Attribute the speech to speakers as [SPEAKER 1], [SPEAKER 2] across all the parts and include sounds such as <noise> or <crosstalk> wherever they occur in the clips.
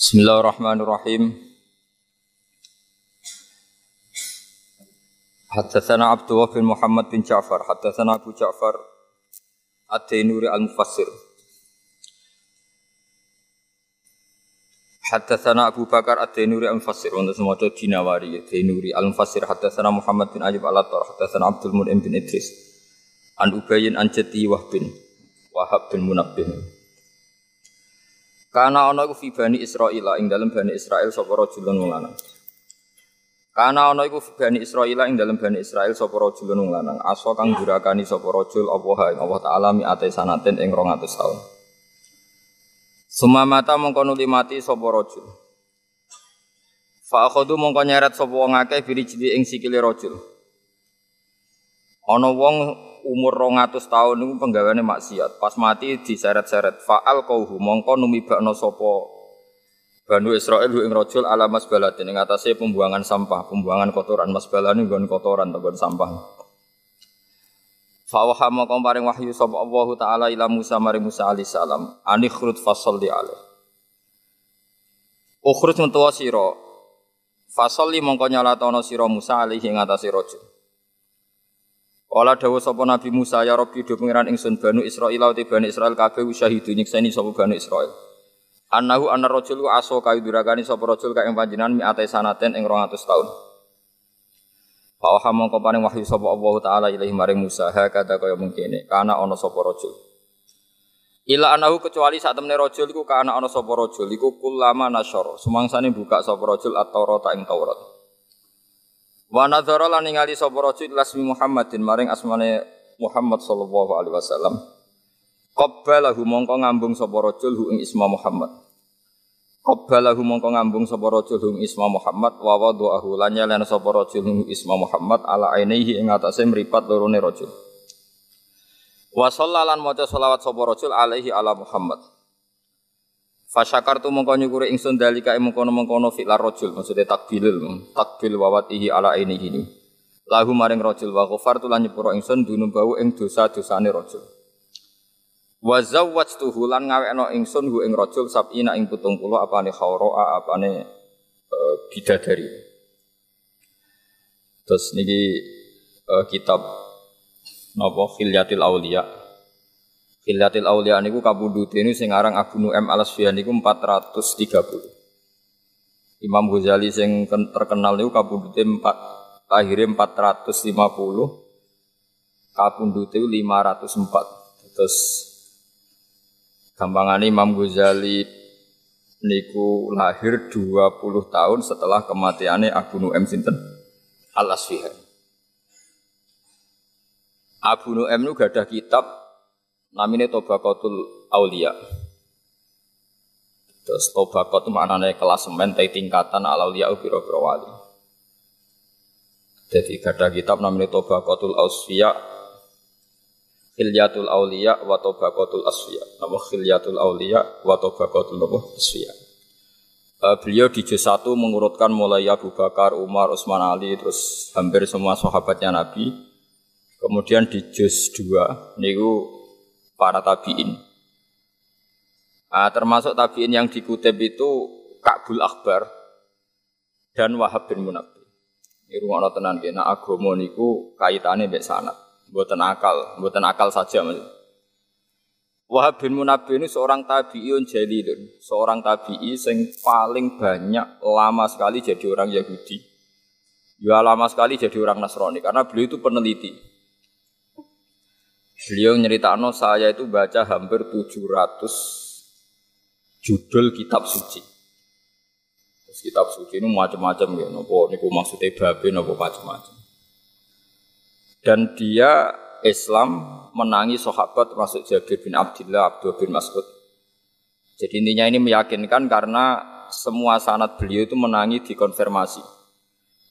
[SPEAKER 1] Bismillahirrahmanirrahim. Haddatsana Abdullah bin Muhammad bin Ja'far, haddatsana Abu Ja'far Ad-Dainuri Al-Mufassir. Haddatsana Abu Bakar Ad-Dainuri Al-Mufassir, untuk itu dinawari Dainuri Al-Mufassir, haddatsana Muhammad bin Ayyub Al-Attar, haddatsana Abdul Mun'im bin Idris. An Ubayyin an Jati Wahbin, Wahab bin Munabbih. Karena ana iku fi Bani Israil ing dalam Bani Israil sapa rajulun lanang. Karena ana iku fi Bani Israil ing dalam Bani Israil sapa rajulun lanang. Aso kang durakani sapa rajul Allah ing Allah taala mi ate sanaten ing 200 taun. Sumamata mongko nuli mati sapa rajul. Fa akhadhu mongko nyeret sapa wong akeh ing sikile rajul. Ana wong umur 200 tahun niku penggaweane maksiat. Pas mati diseret-seret. Fa'al qauhu mongko numibakno sapa Banu Israil ing rajul ala masbalatin ing atase pembuangan sampah, pembuangan kotoran masbalane nggon kotoran nggon sampah. Fawaha mongko paring wahyu sapa Allah taala ila Musa maring Musa alaihi salam, ani khrut fasalli alaih. Ukhrut metuwa sira. Fasalli mongko nyalatono sira Musa alaihi ing. Kala dawuh sapa Nabi Musa ya Rabbi do pengiran ingsun Banu Israil uti Bani Israil kabeh syahidu nyikseni sapa Banu Israil. Annahu anna rajul aso kayu durakani sapa rajul ka ing panjenengan mi ate sanaten ing 200 taun. Fa mongko paring wahyu sapa Allah taala ilahi maring Musa ha kata kaya mungkene kana ana sapa rajul. Ila anahu kecuali saat temene rajul iku kana ana sapa rajul iku kulama nasyara sumangsane buka sapa rajul at-Taurat ing Taurat. Wa nadzara lan ningali sapa rajul lasmi Muhammadin maring asmane Muhammad sallallahu alaihi wasallam. Qabbalahu mongko ngambung sapa rajul hu ing isma Muhammad. Qabbalahu mongko ngambung sapa rajul hu ing isma Muhammad wa wada'ahu lan nyalen sapa rajul hu isma Muhammad ala ainihi ing atase mripat lorone rajul. Wa sallalan maca selawat sapa rajul alaihi ala Muhammad. Fasyakartu mongko nyukuri ingsun dalika ing mengkono-mengkono fi'lar rajul maksudnya takbilil takbil wawatihi ala ini ini. Lahu maring rajul wa ghafartu lan nyepuro ingsun dunubau ing dosa-dosane rajul. Wa zawwajtuhu lan ngawekno ingsun hu ing rajul sabina ing 70 apane khawra apane uh, bidadari. Terus niki uh, kitab napa khilyatil auliya Khilatil Aulia niku kabudute ini sing aran Abu Nu'aim Al-Asfiyan niku 430. Imam Ghazali sing terkenal niku kabudute 4 lahirnya 450 kabudute 504. Terus gampangane Imam Ghazali niku lahir 20 tahun setelah kematiannya Abu Nu'aim sinten Al-Asfiyan. Abu Nu'aim niku gadah kitab namanya Tobaqatul Aulia. Terus Tobaqat itu maknanya kelasemen, tingkatan al aulia biro biro wali. Jadi ada kitab namanya Tobaqatul Ausfiya, Khilyatul Aulia wa Tobaqatul Asfiya. Nama Khilyatul Aulia wa Tobaqatul Asfiya. Uh, beliau di juz 1 mengurutkan mulai Abu Bakar, Umar, Utsman Ali, terus hampir semua sahabatnya Nabi. Kemudian di juz 2 niku para tabiin. Nah, termasuk tabiin yang dikutip itu Ka'bul Akbar dan Wahab bin Munabbih. Ini rumah tenan kena agama niku kaitannya mbek sanad. Mboten akal, mboten akal saja mas. Wahab bin Munabbih ini seorang tabi'un jalilun, seorang tabi'i yang paling banyak lama sekali jadi orang Yahudi. Ya lama sekali jadi orang Nasrani karena beliau itu peneliti. Beliau nyeritakno saya itu baca hampir 700 judul kitab suci. Terus kitab suci ini macam-macam ya, nopo niku maksudnya babe nopo macam-macam. Dan dia Islam menangi sahabat termasuk Jabir bin Abdullah, Abdul bin Mas'ud. Jadi intinya ini meyakinkan karena semua sanat beliau itu menangi dikonfirmasi,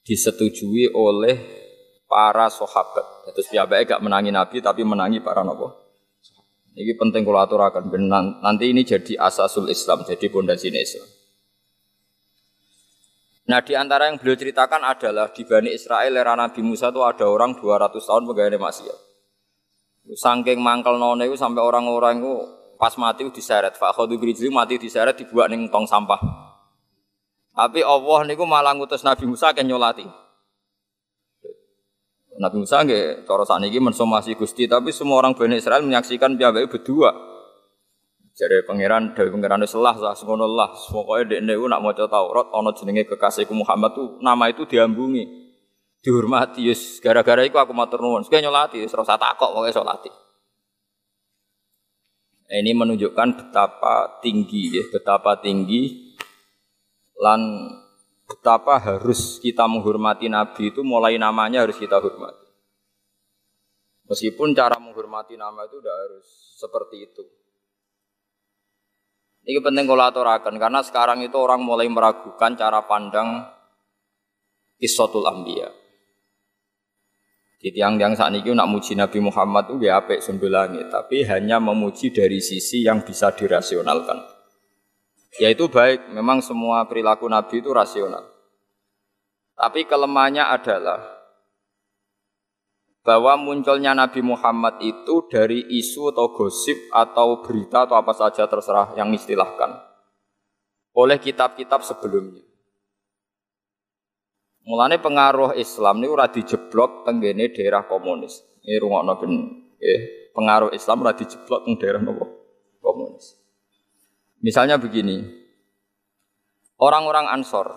[SPEAKER 1] disetujui oleh para sahabat. Terus piyambake gak menangi Nabi tapi menangi para nopo. Ini penting kalau aturakan. Nanti ini jadi asasul Islam, jadi pondasi Islam. Nah di antara yang beliau ceritakan adalah di Bani Israel era Nabi Musa itu ada orang 200 tahun pegawai maksiat. Sangking mangkel none itu sampai orang-orang itu pas mati itu diseret. Pak Khodu Brijli mati diseret dibuat ning tong sampah. Tapi Allah niku malah ngutus Nabi Musa ke nyolati. Nabi Musa nggih cara sakniki mensomasi Gusti, tapi semua orang Bani Israel menyaksikan piyambake berdua. Jare pangeran dewe pangeran selah sah semono lah. Pokoke dekne ku nak maca Taurat ana jenenge kekasihku Muhammad tuh nama itu diambungi. Dihormati yes gara-gara iku aku matur nuwun. Sekali nyolati ora takok pokoke salati. Ini menunjukkan betapa tinggi ya, betapa tinggi lan betapa harus kita menghormati Nabi itu mulai namanya harus kita hormati. Meskipun cara menghormati nama itu tidak harus seperti itu. Ini penting kalau aturakan karena sekarang itu orang mulai meragukan cara pandang kisotul ambia. Di tiang-tiang saat ini nak muji Nabi Muhammad itu ya apik sembilangi, tapi hanya memuji dari sisi yang bisa dirasionalkan. Yaitu baik, memang semua perilaku Nabi itu rasional. Tapi kelemahannya adalah bahwa munculnya Nabi Muhammad itu dari isu atau gosip atau berita atau apa saja terserah yang istilahkan oleh kitab-kitab sebelumnya. Mulane pengaruh Islam ini ora dijeblok tenggene daerah komunis. Ini rungokno ben eh, pengaruh Islam ora dijeblok teng daerah komunis. Misalnya begini. Orang-orang Ansor,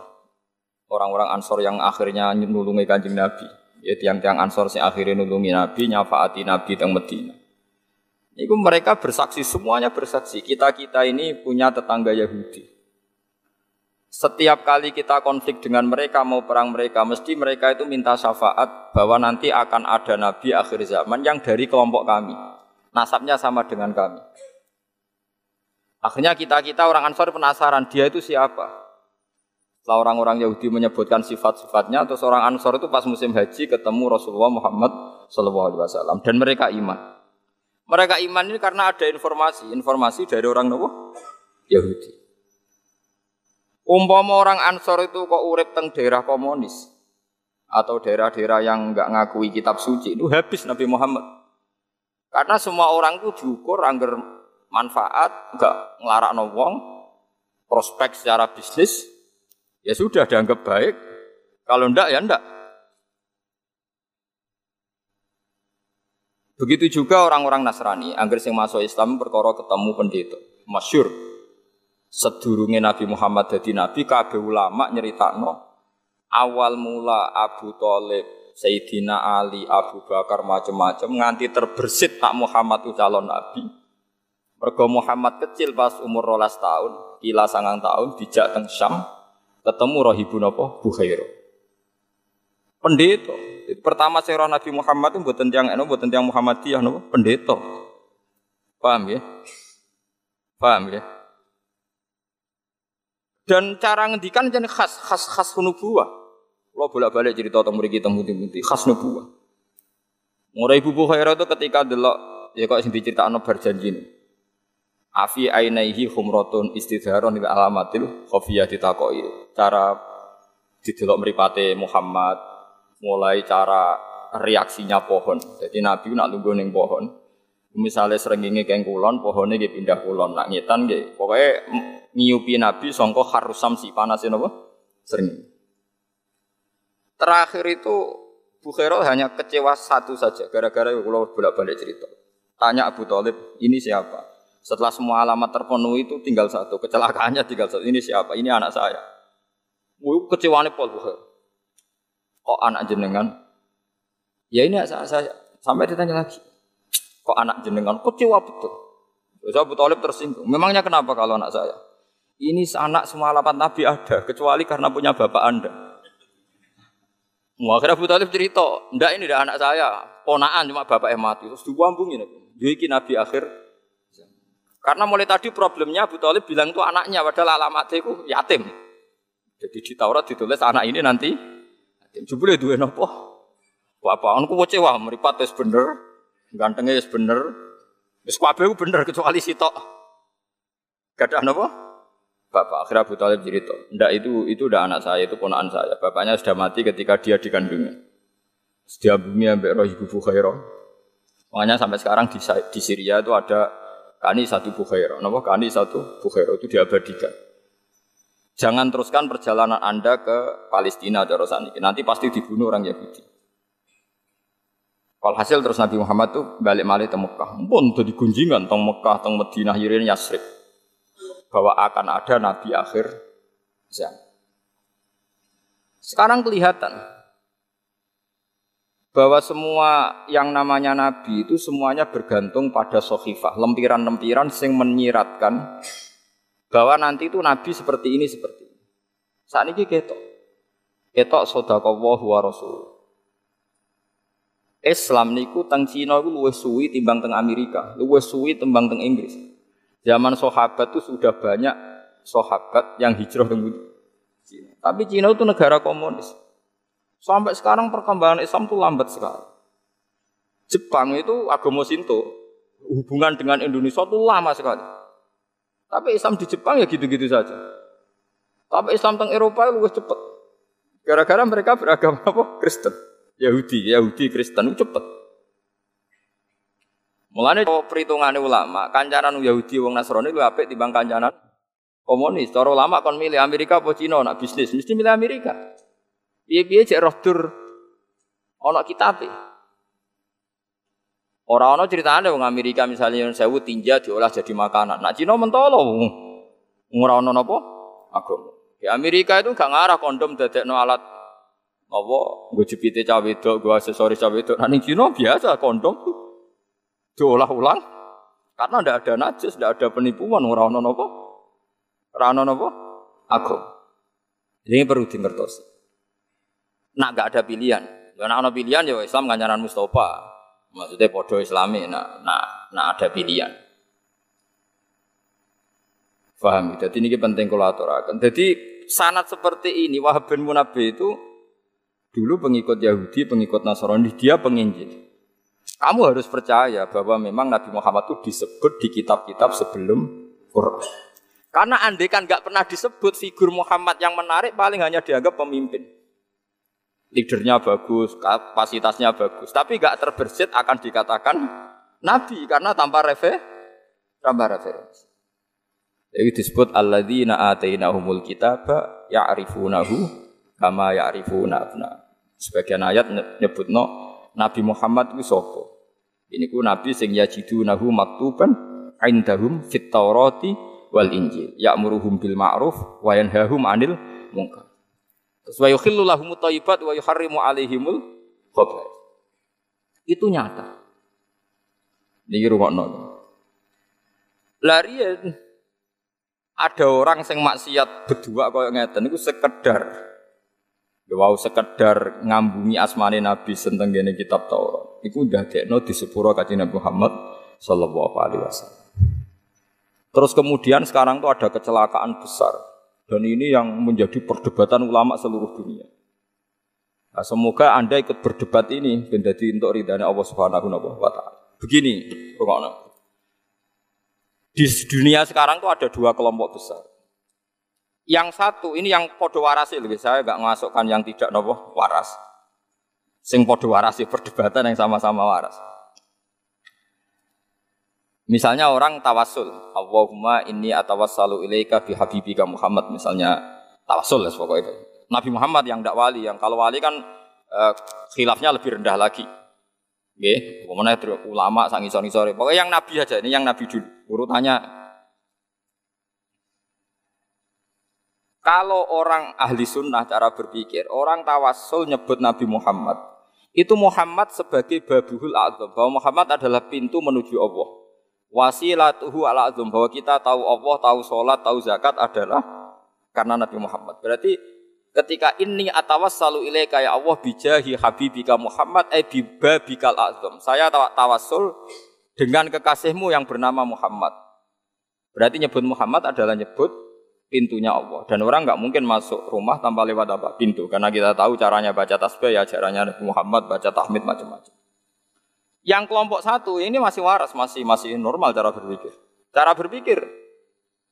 [SPEAKER 1] orang-orang Ansor yang akhirnya nulungi Kanjeng Nabi, ya tiang-tiang Ansor yang akhirnya nulungi Nabi, nyafaati Nabi teng Medina. Itu mereka bersaksi, semuanya bersaksi. Kita-kita ini punya tetangga Yahudi. Setiap kali kita konflik dengan mereka mau perang mereka, mesti mereka itu minta syafaat bahwa nanti akan ada nabi akhir zaman yang dari kelompok kami. Nasabnya sama dengan kami. Akhirnya kita-kita orang Ansor penasaran, dia itu siapa? Setelah orang-orang Yahudi menyebutkan sifat-sifatnya, terus orang Ansor itu pas musim haji ketemu Rasulullah Muhammad SAW dan mereka iman. Mereka iman ini karena ada informasi, informasi dari orang Nabi Yahudi. Umpama orang Ansor itu kok urip teng daerah komunis atau daerah-daerah yang enggak ngakui kitab suci itu habis Nabi Muhammad. Karena semua orang itu diukur angger manfaat, enggak ngelarak wong, prospek secara bisnis, ya sudah dianggap baik. Kalau ndak ya ndak. Begitu juga orang-orang Nasrani, angger sing masuk Islam perkara ketemu pendeta, masyur sedurunge Nabi Muhammad jadi nabi kabeh ulama nyeritakno awal mula Abu Thalib Sayyidina Ali, Abu Bakar macam-macam nganti terbersit tak Muhammad itu calon nabi. Mergo Muhammad kecil pas umur rolas tahun, kila sangang tahun dijak teng Syam, ketemu rohibun apa? Bukhairo. Pendeta. Pertama saya Nabi Muhammad itu buatan tiang eno, buatan tiang Muhammadiyah, no? pendeta. Paham ya? Paham ya? Dan cara ngendikan jadi khas, khas, khas nubuah. Kalau bolak-balik cerita tentang mriki tentang putih-putih, khas nubuah. Mulai Ibu Bukhairah itu ketika delok ya kok sing berjanji ini. Afi ainaihi khumratun istidharon ila alamatil khafiyah ditakoi. Cara didelok mripate Muhammad, mulai cara reaksinya pohon. Jadi Nabi nak lungguh ning pohon. Misalnya serengenge keng kulon, pohonnya dia pindah kulon. Nak ngitan gitu. Pokoknya nyiupi Nabi songko harusam si panasin apa? Sering. Terakhir itu Bukhairo hanya kecewa satu saja gara-gara kalau bolak-balik cerita. Tanya Abu Talib, ini siapa? Setelah semua alamat terpenuhi itu tinggal satu, kecelakaannya tinggal satu. Ini siapa? Ini anak saya. Wuh, kecewanya Paul. Kok anak jenengan? Ya ini anak saya. Sampai ditanya lagi. Kok anak jenengan? Kecewa betul. Terus Abu Talib tersinggung. Memangnya kenapa kalau anak saya? Ini anak semua lapan Nabi ada, kecuali karena punya bapak anda. Akhirnya Abu Talib cerita, ndak ini dah anak saya, ponaan cuma bapak yang mati. Terus diwambungin, jadi Nabi akhir. Karena mulai tadi problemnya Abu Talib bilang itu anaknya, padahal alamatnya itu yatim. Jadi di Taurat ditulis anak ini nanti yatim. Jebule nopo? Bapak anku kecewa, meripat wis bener, gantengnya wis bener, wis kabeh bener kecuali sitok. Gak ada nopo? Bapak akhirnya Abu Talib cerita, ndak itu itu udah anak saya, itu ponaan saya. Bapaknya sudah mati ketika dia dikandungnya. Dia bumi ambek roh ibu. Makanya sampai sekarang di, di Syria itu ada kani satu Bukhairah. Nama kani satu Bukhairah itu diabadikan. Jangan teruskan perjalanan Anda ke Palestina Dorosan Nanti pasti dibunuh orang Yahudi. hasil terus Nabi Muhammad tuh balik malih ke Mekah. Pun tuh digunjingan tong Mekah, tong Madinah, Yirin Yasrib. Bahwa akan ada Nabi akhir zaman. Sekarang kelihatan bahwa semua yang namanya nabi itu semuanya bergantung pada sohifah, lempiran-lempiran sing menyiratkan bahwa nanti itu nabi seperti ini seperti ini. Saat ini ketok, ketok sodakowo wa rasul. Islam niku teng Cina itu luwih suwi timbang teng Amerika, luwih suwi timbang teng Inggris. Zaman sahabat itu sudah banyak sahabat yang hijrah teng Cina. Tapi Cina itu negara komunis. Sampai sekarang perkembangan Islam itu lambat sekali. Jepang itu agama Sinto, hubungan dengan Indonesia itu lama sekali. Tapi Islam di Jepang ya gitu-gitu saja. Tapi Islam teng Eropa lebih cepat. Gara-gara mereka beragama <laughs> apa? Kristen. Yahudi, Yahudi Kristen itu cepat. Mulane perhitungannya ulama, kancanan Yahudi wong Nasrani lu apik timbang kancanan komunis. Cara ulama kon milih Amerika apa Cina nak bisnis, mesti milih Amerika. Piye-piye cek roh dur ana kitabe. Ora ana critane wong Amerika misalnya yang sewu tinja diolah jadi makanan. Nak Cina mentolo ora ana napa agama. Di Amerika itu gak ngarah kondom dadekno alat apa nggo jepite cawe wedok, nggo aksesoris cawe wedok. Nah ning Cina biasa kondom diolah ulang karena ndak ada najis, ndak ada penipuan, ora ana napa? Ora ana napa? Agama. Ini perlu dimengerti nak gak ada pilihan. Karena ada pilihan ya Islam kancanan Mustafa. Maksudnya podo Islami nak nak nak ada pilihan. Faham? Jadi ini penting kalau aturakan. Jadi sanat seperti ini Wahab bin Munabbi itu dulu pengikut Yahudi, pengikut Nasrani, dia penginjil. Kamu harus percaya bahwa memang Nabi Muhammad itu disebut di kitab-kitab sebelum Quran. Karena andai kan nggak pernah disebut figur Muhammad yang menarik paling hanya dianggap pemimpin leadernya bagus, kapasitasnya bagus, tapi gak terbersit akan dikatakan nabi karena tanpa refe, tanpa referensi. Jadi disebut alladzina atainahumul kitaba ya'rifunahu kama ya'rifuna abna. Sebagian ayat nyebut no Nabi Muhammad itu sapa? Ini ku nabi sing yajidunahu maktuban indahum fit Taurati wal Injil ya'muruhum bil ma'ruf wa yanhahum 'anil munkar. Wa yukhillu lahumut thayyibat wa yuharrimu alaihimul khaba'ith. Itu nyata. Niki rungokno. Larian ada orang sing maksiat berdua kaya ngeten niku sekedar ya wow sekedar ngambungi asmane Nabi senteng gene kitab Taurat. Iku ndadekno di sepuro kanjeng Nabi Muhammad sallallahu alaihi wasallam. Terus kemudian sekarang tuh ada kecelakaan besar dan ini yang menjadi perdebatan ulama seluruh dunia. Nah, semoga Anda ikut berdebat ini menjadi untuk ridhanya Allah Subhanahu wa taala. Begini, pokoknya. Di dunia sekarang tuh ada dua kelompok besar. Yang satu ini yang podo waras lebih saya nggak masukkan yang tidak nopo waras. Sing podo waras perdebatan yang sama-sama waras. Misalnya orang tawasul, Allahumma inni atawassalu ilaika bi habibika Muhammad misalnya tawasul lah pokoknya. Nabi Muhammad yang tidak wali, yang kalau wali kan uh, khilafnya lebih rendah lagi. Nggih, pokoknya ulama sang isor-isor. Pokoknya yang nabi aja, ini yang nabi dulu. Urutannya Kalau orang ahli sunnah cara berpikir, orang tawasul nyebut Nabi Muhammad, itu Muhammad sebagai babuhul azam, bahwa Muhammad adalah pintu menuju Allah. Wasilatuhu ala azum bahwa kita tahu Allah, tahu sholat, tahu zakat adalah karena Nabi Muhammad. Berarti ketika ini atawassalu ilaika ya Allah bijahi habibika Muhammad eh bibabikal azum. Saya tawassul dengan kekasihmu yang bernama Muhammad. Berarti nyebut Muhammad adalah nyebut pintunya Allah. Dan orang nggak mungkin masuk rumah tanpa lewat apa? Pintu. Karena kita tahu caranya baca tasbih ya caranya Nabi Muhammad baca tahmid macam-macam. Yang kelompok satu ini masih waras, masih masih normal cara berpikir. Cara berpikir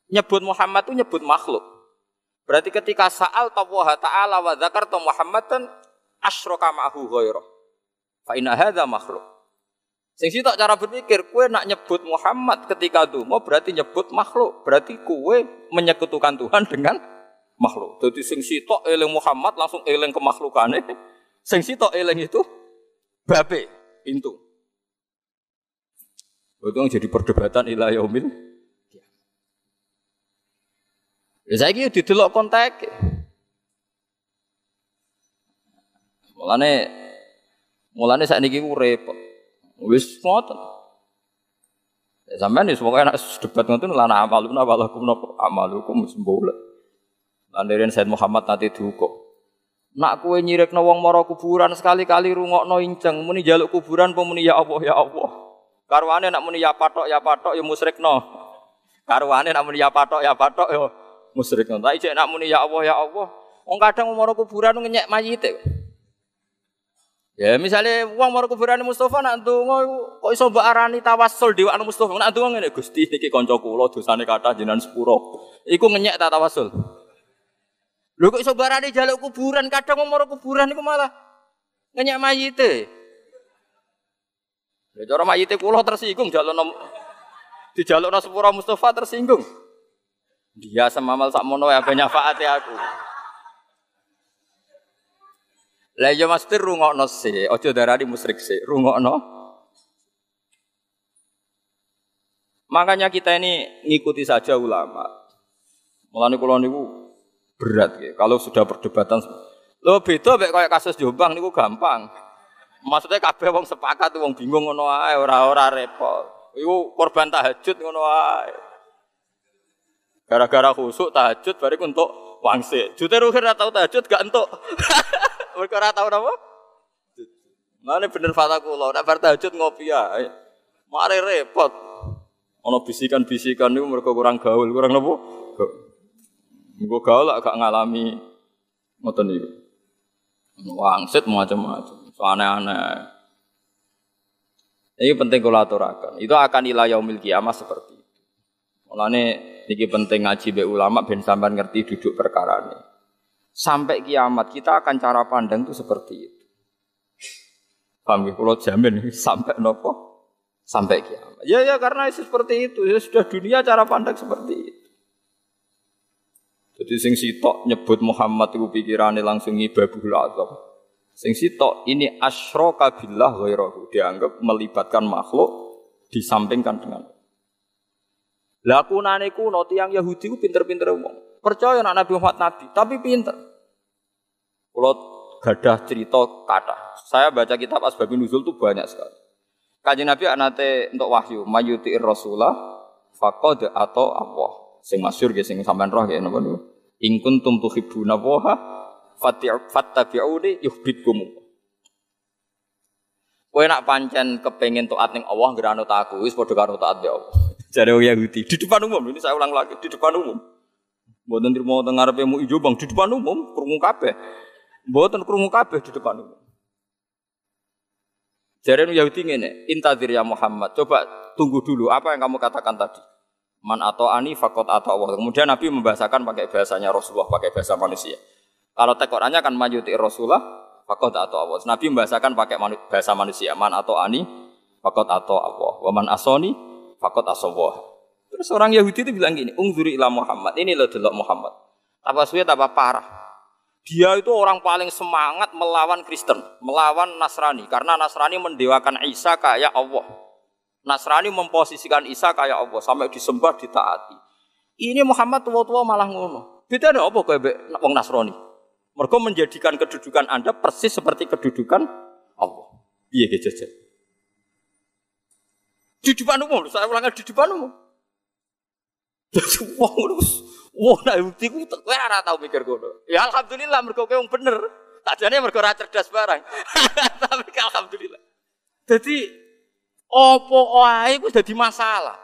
[SPEAKER 1] nyebut Muhammad itu nyebut makhluk. Berarti ketika saal Allah Ta'ala wa dzakarta Muhammadan asyraka ma'hu ghairah. Fa inna hadza makhluk. Sing sitok cara berpikir, kue nak nyebut Muhammad ketika mau berarti nyebut makhluk, berarti kue menyekutukan Tuhan dengan makhluk. Jadi sing sitok eling Muhammad langsung eling kemakhlukane. Sing sitok eling itu babe pintu. Itu jadi perdebatan ilah yaumil. Ya saya kira didelok kontak. Mulane mulane saat ini repot. Wis ngoten. Ya sampean wis pokoke nek debat ngoten lana amalun awalakum napa amalukum sembola. Lan dari Said Muhammad nanti diukur. Nak kue nyirek wong mara kuburan sekali-kali rungokno inceng muni jaluk kuburan apa muni ya Allah ya Allah. Karwane nak muni ya patok ya patok ya musyrikno. Karwane nak muni ya patok ya patok ya musyrikno. Tapi cek nak muni ya Allah ya Allah. Wong kadang mara kuburan ngenyek mayite. Ya misalnya uang mau kuburan Mustafa nak ndonga kok iso mbok arani tawassul dewa anu Mustafa nak ndonga ngene Gusti niki kanca kula dosane kathah jenengan sepuro. Iku ngenyek ta tawassul. Lho kok iso barani jaluk kuburan kadang mau kuburan iku malah ngenyek mayite. Ya cara mayite kula tersinggung jalukno dijalukno sepuro Mustafa tersinggung. Dia semamal sakmono ya banyak faate aku. Lah ya mesti rungokno sih, aja darani musyrik sih, rungokno. Makanya kita ini ngikuti saja ulama. Mulane kula niku berat ya. Kalau sudah perdebatan lo beda mek kayak kasus Jombang niku gampang. Maksudnya kabeh wong sepakat wong bingung ngono ae ora-ora repot. Iku korban tahajud ngono ae. Gara-gara khusuk tahajud bariku untuk wangsit. Jute ruhir ora tau tahajud gak entuk. <laughs> Mereka ora tau napa? Mana bener fata kula, nek bar tahajud ngopi ae. Mare repot. Ana bisikan-bisikan niku mereka kurang gaul, kurang napa? Engko gaul gak ngalami ngoten niku. Wangsit macam-macam, aneh-aneh. Ini penting kula aturaken. Itu akan ila yaumil kiamah seperti itu. Mulane niki penting ngaji be ulama ben sampean ngerti duduk perkara ini. Sampai kiamat kita akan cara pandang itu seperti itu. Paham ya? Kalau jamin sampai nopo? Sampai kiamat. Ya ya karena itu seperti itu. Ya sudah dunia cara pandang seperti itu. Jadi sing sitok nyebut Muhammad itu pikirannya langsung ibabul azam. Sing sitok ini asyraka billah ghairahu dianggap melibatkan makhluk disampingkan dengan Lakunane kuno tiang Yahudi ku pinter-pinter wong. Percaya nak Nabi Muhammad nabi, tapi pinter. Kalau gadah cerita kata, saya baca kitab Asbabun Nuzul itu banyak sekali. Kajian Nabi anate untuk wahyu, mayuti Rasulullah faqad atau Allah. Sing masyhur ge sing sampean roh ge napa niku. In kuntum tuhibbuna wa fattabi'uni yuhibbukum. Kowe nak pancen kepengin taat ning Allah ngeranut aku wis padha karo taat ya Allah. <laughs> Jare Yahudi di depan umum ini saya ulang lagi di depan umum. Mboten trimo teng ngarepe mu ijo Bang di depan umum krungu kabeh. Mboten krungu kabeh di depan umum. Jare Yahudi ngene, "Intadir ya Muhammad, coba tunggu dulu apa yang kamu katakan tadi." Man atau ani fakot atau Allah. Kemudian Nabi membahasakan pakai bahasanya Rasulullah, pakai bahasa manusia. Kalau tekorannya kan majuti Rasulullah, fakot atau Allah. Nabi membahasakan pakai bahasa manusia. Man atau ani fakot atau Allah. Waman asoni fakot asawah. Terus orang Yahudi itu bilang gini, ungzuri ila Muhammad. Ini loh delok Muhammad. Apa suwe apa parah. Dia itu orang paling semangat melawan Kristen, melawan Nasrani. Karena Nasrani mendewakan Isa kayak Allah. Nasrani memposisikan Isa kayak Allah sampai disembah ditaati. Ini Muhammad tua-tua malah ngono. Beda ada apa kayak wong Nasrani? Mereka menjadikan kedudukan Anda persis seperti kedudukan Allah. Iya gitu Di depan umum, saya ulangi di depan umum. Jadi wong terus, wong nak bukti ku kowe ora tau mikir ngono. Ya alhamdulillah mergo kowe wong bener. Tajane mergo ora cerdas barang. <laughs> Tapi alhamdulillah. Jadi Opo wae iku dadi masalah.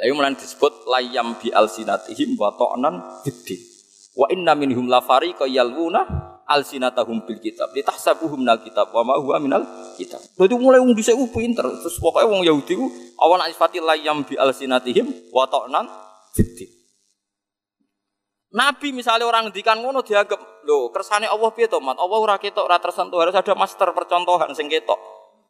[SPEAKER 1] Lah mulai disebut layam bi alsinatihim wa ta'nan biddi. Wa inna minhum la fariqa yalwuna alsinatahum bil kitab. Litahsabuhum minal kitab wa ma huwa minal kitab. Dadi mulai wong dhisik ku pinter. Terus pokoke wong Yahudi ku awan isfati layam bi alsinatihim wa ta'nan biddi. Nabi misalnya orang ngendikan ngono dianggap lho kersane Allah piye to, Mat? Allah ora ketok ora tersentuh, harus ada master percontohan sing ketok.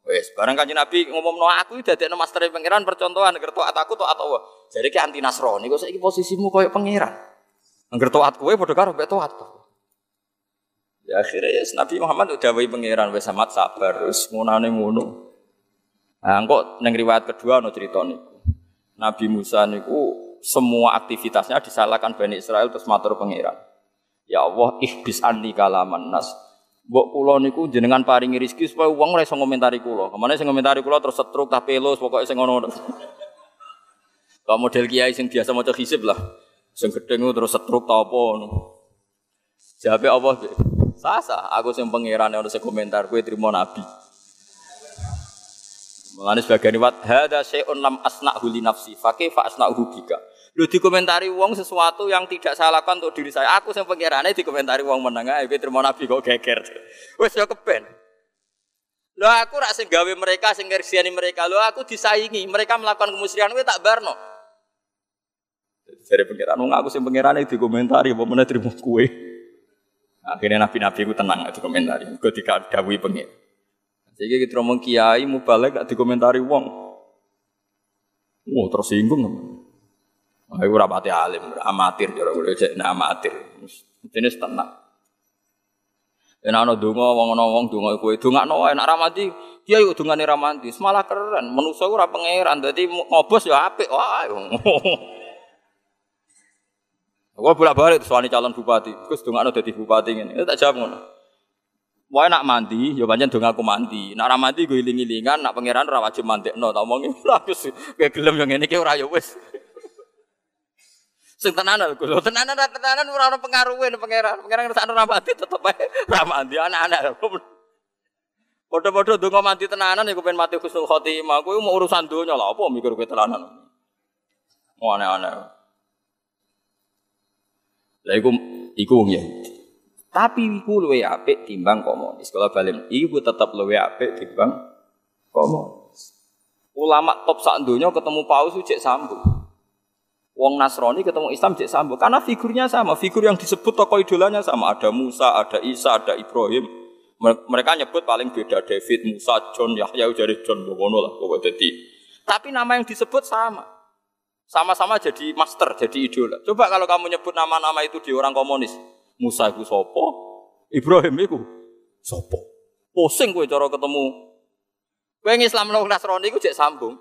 [SPEAKER 1] Wes, barang kanjeng Nabi ngomong no aku dadekno master pangeran percontohan ngerti taat aku taat Allah. Jadi ki anti Nasrani kok saiki posisimu koyo pangeran. Angger taat kowe padha karo mbek taat. Ya akhirnya ya Nabi Muhammad udah wae pangeran wes amat sabar terus ngunane ngono. Nah, kok neng riwayat kedua no cerita niku. Nabi Musa niku semua aktivitasnya disalahkan Bani Israel terus matur pangeran. Ya Allah, ihbis anni kalaman nas. Mbok kula niku jenengan paringi rezeki supaya wong ora iso ngomentari kula. Ke mana sing ngomentari kula terus setruk tah pelus pokoke sing ngono. Kok model kiai sing biasa maca hisib lah. Sing gedeng terus setruk ta apa ngono. Allah, sasa aku sing pangeran ono sing komentar kowe trimo nabi. Mulane sebagian wat hada syai'un lam asna'hu li nafsi fa kaifa asna'hu bika. Lu dikomentari wong sesuatu yang tidak saya lakukan untuk diri saya. Aku sing pangerane dikomentari wong meneng ae kowe trimo nabi kok geger. Wis yo kepen. Lho aku rak sing gawe mereka sing ngersiani mereka. Lho aku disaingi, mereka melakukan kemusyrikan kowe tak barno. Dari pengiran, wong aku sing pengiran itu dikomentari, apa mana terima kue. Akhirnya nabi-nabi ku tenang itu komentari, gue tidak dawi pengir. Jadi kita ngomong kiai mau balik gak dikomentari wong. Wah tersinggung. Aku rapati alim, amatir, jorok gue cek amatir. Ini tenang. Enak ana donga wong ana wong donga kowe dongakno wae nek ramadi kiai kok dongane ramadi malah keren manusa ora pangeran dadi ngobos ya apik wae <laughs> Gua bolak balik soalnya calon bupati. Terus dong ada jadi bupati ini. Tak jawab ngono. Wah nak mandi, ya banyak dong aku mandi. Nak ramadi gue iling ilingan, nak pangeran rawat wajib mandi. No, tak omongi <laughs> lah kayak gelem yang ini kayak orang wes. Sing tenanan gue, tenanan tenanan ora ono pengaruhe pangeran. Pangeran ngrasakno ramadi tetep ae ramadi anak-anak. <laughs> Padha-padha donga mandi tenanan ya pengen mati khusnul khotimah. Kowe mau urusan donya lah apa mikir kowe tenanan. Aneh-aneh. Lah iku iku wong Yahudi. Tapi iku luwe apik timbang komunis. Kalau balik iku tetap luwe apik timbang komunis. Ulama top sak donya ketemu Paus cek sambung. Wong Nasrani ketemu Islam cek sambung karena figurnya sama, figur yang disebut tokoh idolanya sama. Ada Musa, ada Isa, ada Ibrahim. Mereka nyebut paling beda David, Musa, John, Yahya jadi John Bowono lah pokoknya Tapi nama yang disebut sama. Sama-sama jadi master, jadi idola. Coba kalau kamu nyebut nama-nama itu di orang komunis. Musa itu sopo, Ibrahim itu sopo. Pusing gue cara ketemu. Gue Islam lo Nasrani gue cek sambung.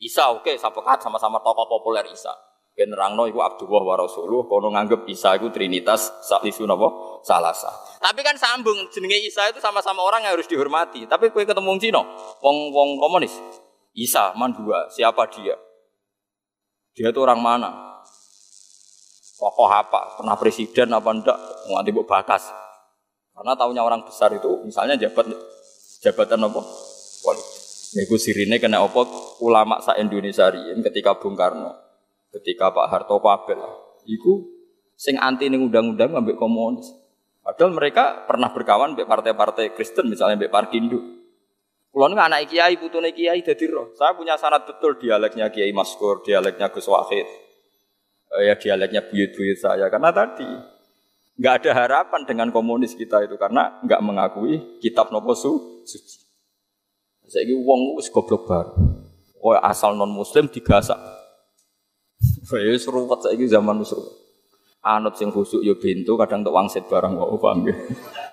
[SPEAKER 1] Isa oke, okay, sapekat sama-sama tokoh populer Isa. Generangno iku Abdullah wa Rasuluh, kono nganggep Isa itu Trinitas, saklisu napa? Salasa. Tapi kan sambung jenenge Isa itu sama-sama orang yang harus dihormati. Tapi kue ketemu wong Cina, wong wong komunis. Isa man dua, siapa dia? Dia itu orang mana? Tokoh apa? Pernah presiden apa enggak? Nganti buat batas. Karena tahunya orang besar itu, misalnya jabat jabatan apa? Wali. Iku sirine kena apa? Ulama sa Indonesia riyen ketika Bung Karno, ketika Pak Harto Pabel. Iku sing anti ning undang-undang ambek komunis. Padahal mereka pernah berkawan mbek partai-partai Kristen misalnya mbek Parkindo. Kulo ini anak kiai, putune kiai jadi roh. Saya punya sanat betul dialeknya Kiai Maskur, dialeknya Gus Wahid, eh, ya dialeknya buyut-buyut saya. Karena tadi nggak ada harapan dengan komunis kita itu karena nggak mengakui kitab nopo su, suci. Saya ini uang wis goblok baru. Oh asal non muslim digasak. <laughs> Ya serupat saya ini zaman serupat. Anut sing khusuk yo pintu kadang untuk wangsit barang kok paham.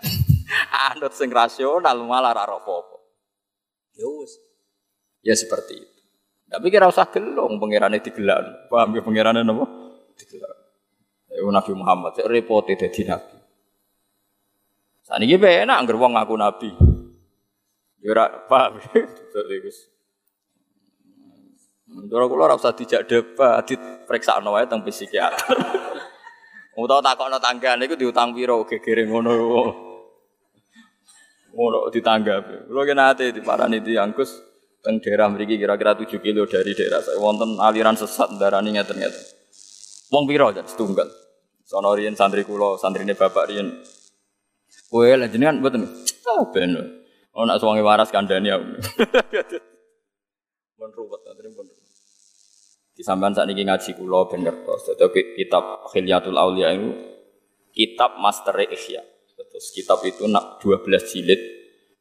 [SPEAKER 1] <laughs> Anut sing rasional malah ra Wis. Ya seperti itu. Tapi kira usah gelong pangerane digelar. Paham ya pangerane napa? Digelar. Ya Nabi Muhammad cek repote dadi nabi. Saniki enak anggar wong ngaku nabi. Ya ora paham. Dora kula ora usah dijak debat, dipriksakno wae teng psikiater. <laughs> Utawa takokno tanggane iku diutang pira gegere ngono. Ngono ditanggapi. Kulo ki nate diparani diangkus teng daerah mriki kira-kira 7 kilo dari daerah saya wonten aliran sesat darani ngeten-ngeten. Wong pira jan setunggal. Sono riyen santri kula, santrine bapak riyen. Kowe lha jenengan mboten. Ah ben. Oh nak suwangi waras kandhani aku. <laughs> Mun ruwet santri pun. Di saat ini ngaji kula ben ngertos. Dadi kitab Khilyatul Auliya itu kitab Master Ihya. Terus kitab itu nak 12 jilid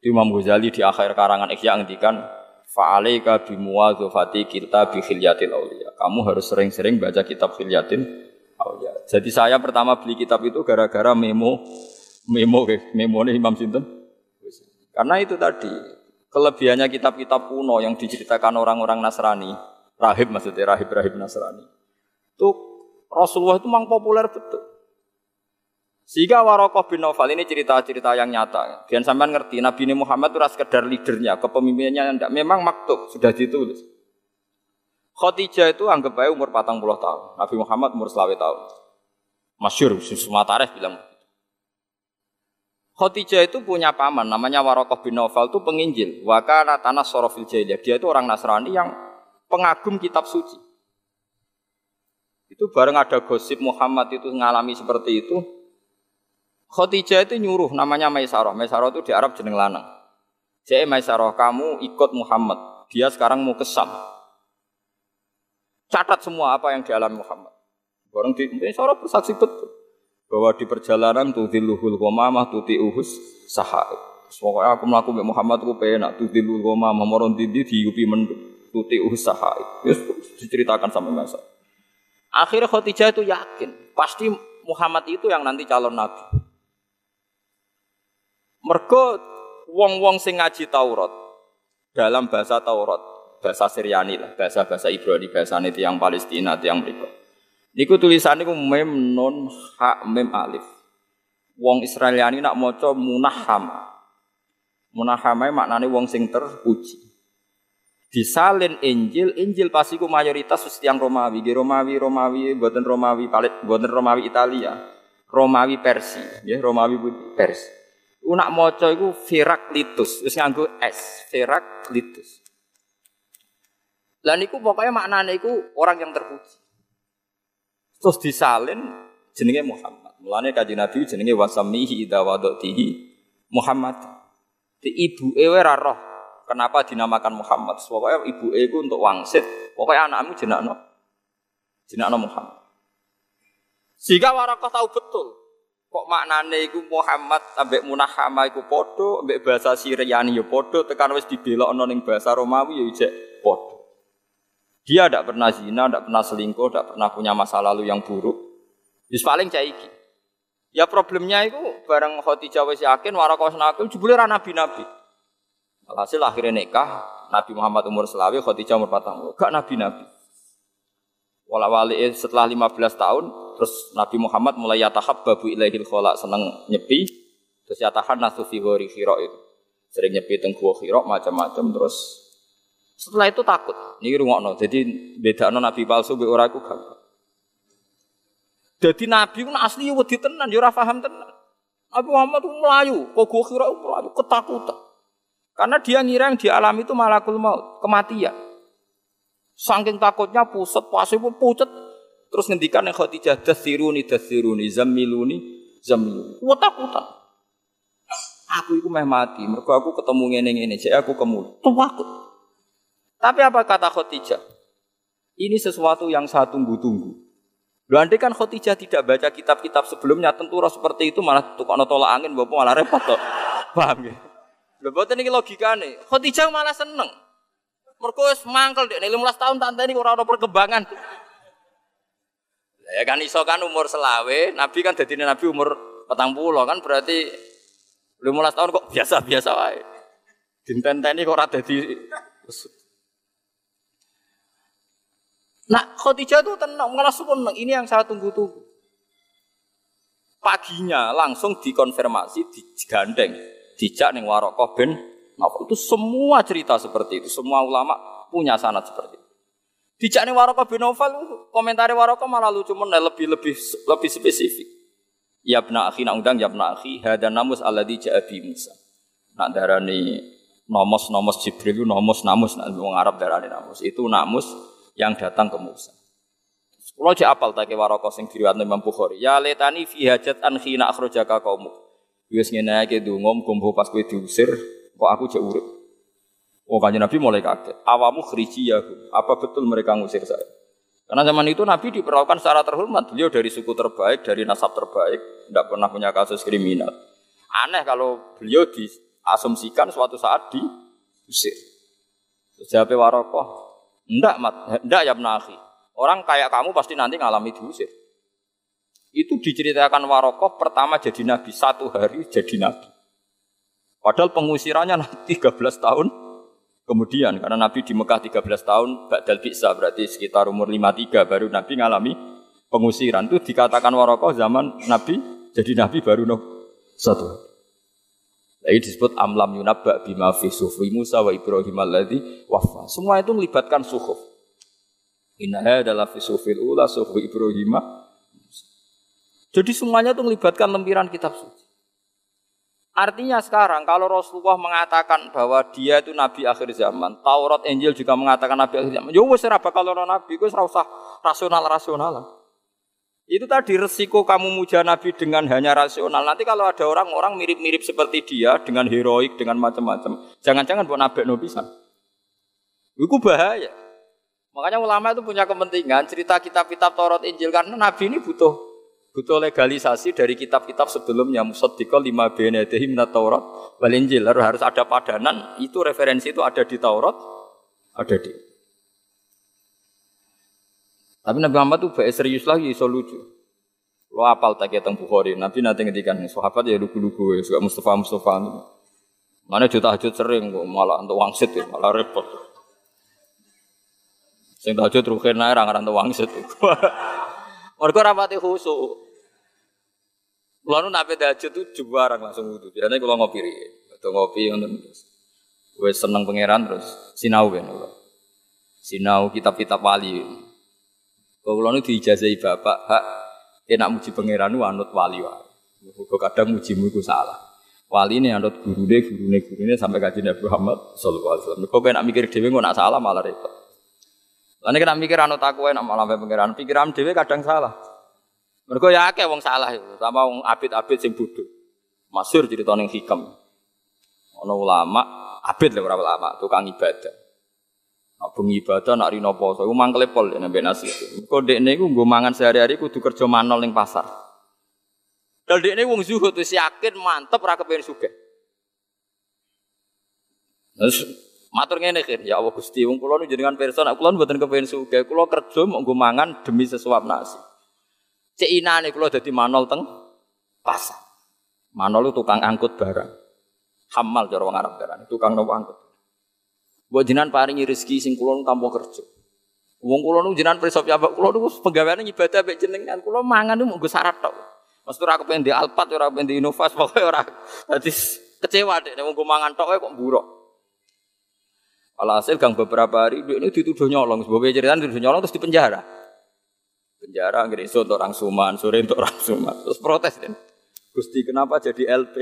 [SPEAKER 1] Di Imam Ghazali di akhir karangan Ihya ngendikan fa'alaika bimuwadzafati kita bi khilyatil auliya. Kamu harus sering-sering baca kitab khilyatin auliya. Jadi saya pertama beli kitab itu gara-gara memo memo memo nih Imam Sinten. Karena itu tadi kelebihannya kitab-kitab kuno yang diceritakan orang-orang Nasrani, rahib maksudnya rahib-rahib Nasrani. Itu Rasulullah itu memang populer betul. Sehingga Warokoh bin Nawfal ini cerita-cerita yang nyata. Biar sampean ngerti, Nabi Muhammad itu sekedar leadernya, kepemimpinannya tidak. Memang maktub, sudah ditulis. Khadijah itu anggap baik umur 40 tahun. Nabi Muhammad umur selawe tahun. Masyur, semua bilang Khadijah itu punya paman, namanya Warokoh bin Nawfal itu penginjil. Wakana tanah sorofil jahiliyah. Dia itu orang Nasrani yang pengagum kitab suci. Itu bareng ada gosip Muhammad itu mengalami seperti itu, Khadijah itu nyuruh namanya Maisarah. Maisarah itu di Arab jeneng lanang. Jadi Maisarah kamu ikut Muhammad. Dia sekarang mau kesam. Catat semua apa yang dialami Muhammad. Barang di Maisarah bersaksi betul bahwa di perjalanan tuh diluhul komamah tuh uhus sahai. Pokoknya aku melakukan Muhammad aku penak tuh diluhul komamah moron didi diupi menduk tuh uhus sahai. Yes, diceritakan sama Maisarah. Akhirnya Khadijah itu yakin pasti Muhammad itu yang nanti calon nabi. Mergo wong-wong sing ngaji Taurat dalam bahasa Taurat, bahasa Syriani lah, bahasa-bahasa Ibrani, bahasa yang Palestina, yang mereka. Niku tulisannya ku mem non ha mem alif. Wong Israeliani nak maca munahama. Munahama maknane wong sing terpuji. Disalin Injil, Injil pasti ku mayoritas yang Romawi, di Romawi, Romawi, buatan Romawi, buatan Romawi Italia, Romawi Persia, ya Romawi Persia. Unak moco iku Heraklitus, wis nganggo S, Heraklitus. Lah niku pokoknya maknane iku orang yang terpuji. Terus disalin jenenge Muhammad. Mulane kanjeng Nabi jenenge wasamihi idza Muhammad. Di ibu ewe roh kenapa dinamakan Muhammad. Pokoknya ibu iku untuk wangsit. Pokoknya anakmu jenakno jenakno Muhammad. Sehingga Warakah tahu betul Kok maknane iku Muhammad ambek Munahama iku padha, ambek bahasa Syriani ya padha, tekan wis dibelokno ning bahasa Romawi ya ijek padha. Dia tidak pernah zina, tidak pernah selingkuh, tidak pernah punya masa lalu yang buruk. Wis paling cah iki. Ya problemnya itu bareng Khadijah wis yakin warakos nakil jebule ra nabi-nabi. Alhasil akhirnya nikah, Nabi Muhammad umur selawi, Khadijah umur 40. Gak nabi-nabi. Wala-wali setelah 15 tahun, terus Nabi Muhammad mulai yatahab babu ilaihil kholak, seneng nyepi, terus yatahan nasu fi khiro itu. Sering nyepi teng gua macam-macam terus setelah itu takut. Ini rungokno. Jadi beda no Nabi palsu be ora aku gak. Jadi Nabi pun asli wedi tenan, yo ora paham tenan. Nabi Muhammad itu melayu, kok gua khiro melayu ketakutan. Karena dia ngira yang dialami itu malakul maut, kematian. Saking takutnya pusat, pasti pun pucat. Terus ngendikan yang Khadijah dasiruni dasiruni zamiluni zamiluni. Wah takutan. Aku itu meh mati. Mereka aku ketemu ngene ngene. Jadi aku kemul. Takut. Tapi apa kata Khadijah? Ini sesuatu yang saya tunggu-tunggu. Lu kan Khadijah tidak baca kitab-kitab sebelumnya, tentu roh seperti itu malah tukang tolak angin, bapak malah repot. <laughs> Paham ya? Lho ini logika nih. Khadijah malah seneng. Mergo wis mangkel dek 15 tahun tante ini ora ada perkembangan. Ya kan iso kan umur selawe, Nabi kan jadi Nabi umur petang pulau kan berarti 15 tahun kok biasa-biasa wae. Dinten-teni kok ora dadi Nah, Khadijah itu tenang, malah seneng. Ini yang saya tunggu-tunggu. Paginya langsung dikonfirmasi, digandeng, dijak ning Warokoh ben itu semua cerita seperti itu. Semua ulama punya sanat seperti itu. Dijak nih Waroka bin Nawfal, komentari Waroka malah lucu mana lebih lebih lebih spesifik. Ya bna akhi nak undang ya bna akhi hada namus di jabi Musa. Nak darani nomos nomos Jibril nomos namus nak wong Arab darani namus. Itu namus yang datang ke Musa. Kalau cek apal tak Waroka sing diriwayatno Imam Bukhari. Ya letani fi hajat an khina akhrajaka qaumuk. Wis ngene iki ndonga muga pas kowe diusir Kok aku cek urip? Oh kanjeng Nabi mulai kaget. Awamu khriji ya, apa betul mereka ngusir saya? Karena zaman itu Nabi diperlakukan secara terhormat. Beliau dari suku terbaik, dari nasab terbaik, tidak pernah punya kasus kriminal. Aneh kalau beliau di asumsikan suatu saat diusir. Terus Warokoh, ndak mat, ndak ya menahi. Orang kayak kamu pasti nanti ngalami diusir. Itu diceritakan Warokoh pertama jadi nabi satu hari jadi nabi. Padahal pengusirannya nanti <laughs> 13 tahun kemudian karena Nabi di Mekah 13 tahun Ba'dal Bisa berarti sekitar umur 53 baru Nabi ngalami pengusiran itu dikatakan Warokoh zaman Nabi jadi Nabi baru no, satu. Ini disebut amlam yunabba bima fi sufi Musa wa Ibrahim alladhi wafa. Semua itu melibatkan suhuf. Inna adalah fi sufil ula sufi Ibrahim. Jadi semuanya itu melibatkan lempiran kitab suci. Artinya sekarang kalau Rasulullah mengatakan bahwa dia itu nabi akhir zaman, Taurat Injil juga mengatakan nabi akhir zaman. Yo wis ora bakal ono nabi, wis ora usah rasional-rasional. Itu tadi resiko kamu muja Nabi dengan hanya rasional. Nanti kalau ada orang-orang mirip-mirip seperti dia dengan heroik, dengan macam-macam, jangan-jangan buat nabi no bisa. Itu bahaya. Makanya ulama itu punya kepentingan cerita kitab-kitab Taurat Injil karena Nabi ini butuh butuh legalisasi dari kitab-kitab sebelumnya musaddiqal lima benedihi minat Taurat wal Injil harus ada padanan itu referensi itu ada di Taurat ada di tapi Nabi Muhammad tuh baik serius lagi, so lucu. Lo apal tak tentang Bukhari. Nabi nanti ngedikan sahabat ya lugu-lugu ya, suka Mustafa Mustafa. Mana juta tahajud sering kok malah untuk wangsit ya, malah repot. Sing tahajud rukin rangan untuk wangsit. <laughs> Mereka rapati khusus. Lalu nabi tahajud tuh jubarang langsung wudhu. Biasanya kalau ngopi, atau ngopi gue seneng pangeran terus sinau kan. Sinau kitab-kitab wali. Kalau nu diijazahi bapak, hak enak muji pangeran anut wali wae. Kok kadang mujimu itu salah. Wali ini anut guru deh, guru nih, guru nih sampai kaji Nabi Muhammad Sallallahu Alaihi Wasallam. Kau enak mikir dewi, kok nak salah malah repot. Lalu kita mikir anut aku enak malah pangeran. Pikiran dewi kadang salah. Mereka ya akeh wong salah itu, sama wong abid-abid sing bodoh. Masyur cerita ning hikam. Ono ulama, abid lah ulama, tukang ibadah. Nak bengi ibadah, nak rino poso, iku mangkele pol ya nabi nasi. Kok dekne iku nggo mangan sehari-hari kudu kerja manol ning pasar. Dal dekne wong zuhud wis yakin mantep ora kepengin. Terus matur ngene kir, ya Allah Gusti, wong kula nu jenengan pirsa nek kula mboten kepengin sugih, kula kerja nggo mangan demi sesuap nasi. Cek inane kula dadi manol teng pasar. Manol itu tukang angkut barang. Hamal cara wong Arab darane, tukang nopo angkut. Jinan paringi rezeki sing kula tanpa kerja. Wong kula nu jinan prisop ya kula nu penggaweane ibadah mek jenengan. Kula mangan nu mung syarat tok. Mesti ora kepen di Alpat, ora kepen di Inovas, <laughs> pokoke ora. Dadi kecewa dek wong mangan tok kok buruk. Alhasil gang beberapa hari dia ini dituduh nyolong. Sebab cerita dituduh nyolong terus dipenjara. Penjara nggak iso untuk orang Suman, sore orang Suman. Terus protes kan. Gusti kenapa jadi LP?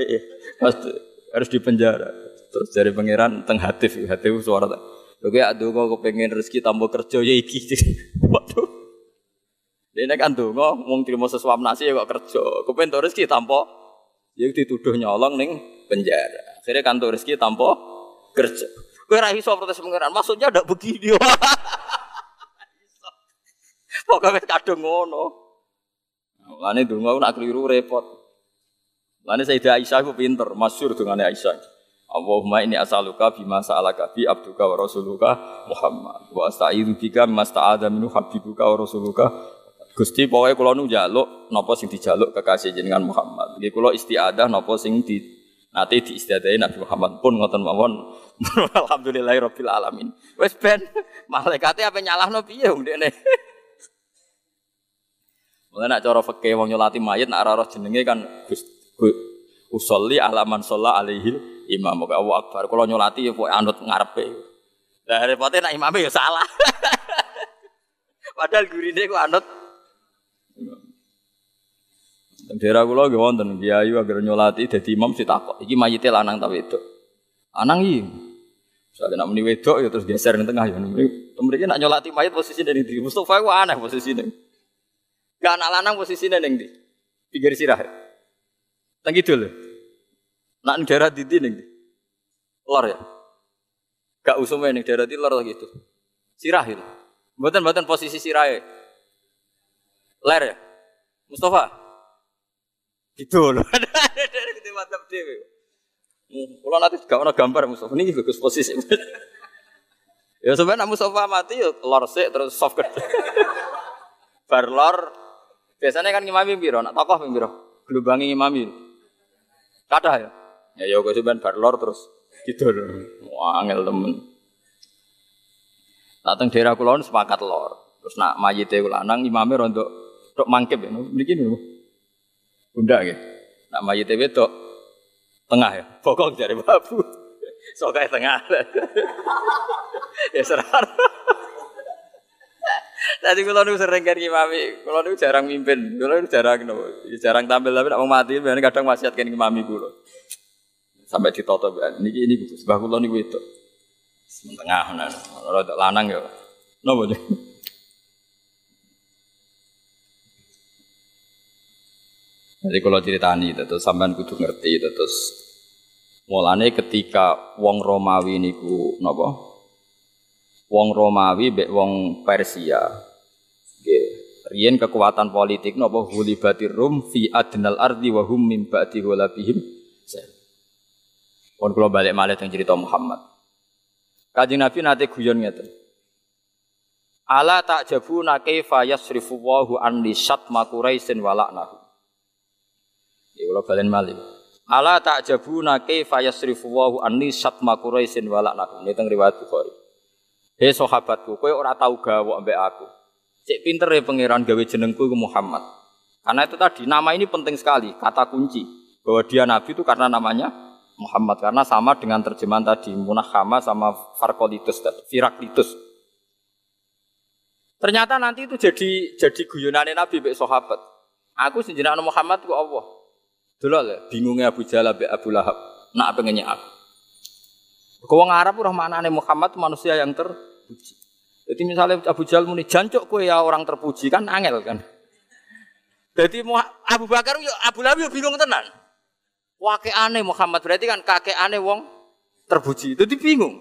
[SPEAKER 1] Harus dipenjara. Terus dari pangeran teng hatif, hatif suara tak. Oke, aduh kok pengen rezeki tambah kerja ya iki. <laughs> Waduh. Ini kan nggak mau terima sesuap nasi ya kok kerja. Kepengen tuh rezeki tanpa ya dituduh nyolong neng penjara. Akhirnya kan rezeki tanpa kerja. Gue rahi soal protes pangeran. Maksudnya ada begini. <laughs> Pokoknya kadung ngono. Lani dungo nak keliru repot. Lani Sayyidah Aisyah itu pinter, masyur dengan Aisyah. Allahumma ini asaluka bima sa'alaka bi abduka wa rasuluka Muhammad wa asta'idu bika masta'adha minu habibuka wa rasuluka Gusti pokoknya kalau nu jaluk napa sing dijaluk kekasih jenengan Muhammad. Nggih kula istiadah napa sing di nanti diistiadahi Nabi Muhammad pun ngoten mawon. <laughs> Alhamdulillahirabbil alamin. Wes ben malaikate apa nyalahno piye wong dekne. <laughs> Mulane nak cara fikih wong nyolati mayit nak roh jenenge kan usolli alaman sholla alaihi imam moga Allah Akbar. Kalau nyolati ya pokoke anut ngarepe. Lah repote nek imame ya salah. <laughs> Padahal gurine ku anut Daerah kula nggih wonten kiai agar nyolati dadi imam sitakok. Iki mayite lanang ta wedok? Lanang iki. Soalnya nak muni wedok ya terus geser ning tengah ya. Mriki nak nyolati mayit posisine ning ndi? Mustofa ku aneh posisine. Gak anak lanang posisine ning ndi? Pinggir sirah. Teng kidul. Nak daerah di ning lor ya. Gak usume ning daerah di lor gitu. Sirah itu. Mboten mboten posisi sirahe. Ler ya. Mustafa. Gitu loh. Dari kita mantap dewe. Kalau nanti gak ada gambar Mustafa ini bagus posisi. <laughs> ya sebenarnya Mustafa mati ya lor sih terus soft ke. <laughs> Bar lor biasanya kan ngimami biro, nak tokoh biro, gelubangi ngimami. Kata ya. Ya ya gue sebenarnya bar lor terus gitu. Wah angel temen. Datang daerah kulon sepakat lor. Terus nak mayite lanang imame rontok tok mangkep ya. Begini loh. Bunda gitu. Nak mayite wedok Tengah ya, <laughs> bokong dari babu. Sokai tengah. ya serar. Tadi kalau nu sering kan imami, kalau nu jarang mimpin, kalau nu jarang no, ya jarang tampil tapi nak mau mati, biasanya kadang wasiat kan imami kulo. Sampai ditoto ban, ini ini sebab kulo nih itu. Tengah, nah, kalau lanang ya, no boleh. Jadi kalau ceritani terus sampean kudu ngerti terus mulane ketika wong Romawi niku napa? Wong Romawi mbek wong Persia. Nggih, riyen kekuatan politik napa hulibatir rum fi adnal ardi wa hum min ba'di ghulabihim. Pun kula balik malih teng cerita Muhammad. Kanjeng Nabi nate guyon ngeten. Ala tak jabuna kaifa yasrifu Allahu an lisat makuraisin walaknahu. Kula balen malih. Ala ta'jabuna kaifa yasrifu Allahu anni satma Quraisyin wa la'nakum. Ini teng riwayat Bukhari. Hei sahabatku, kowe ora tau gawok ambek aku. Cek pinter ya pangeran gawe jenengku ke Muhammad. Karena itu tadi nama ini penting sekali, kata kunci bahwa dia nabi itu karena namanya Muhammad karena sama dengan terjemahan tadi munahama sama farkolitus firaklitus. Ternyata nanti itu jadi jadi guyonane Nabi mbek sahabat. Aku senjana Muhammad ku Allah. Dulu lah, bingungnya Abu Jahal Abu, Abu Lahab. Nak pengennya aku. Kau Arab roh nih Muhammad manusia yang terpuji. Jadi misalnya Abu Jahal muni jancuk kue ya orang terpuji kan angel kan. Jadi Abu Bakar yo Abu Lahab yo bingung tenan. Wakil aneh Muhammad berarti kan kakek aneh wong terpuji. Jadi bingung.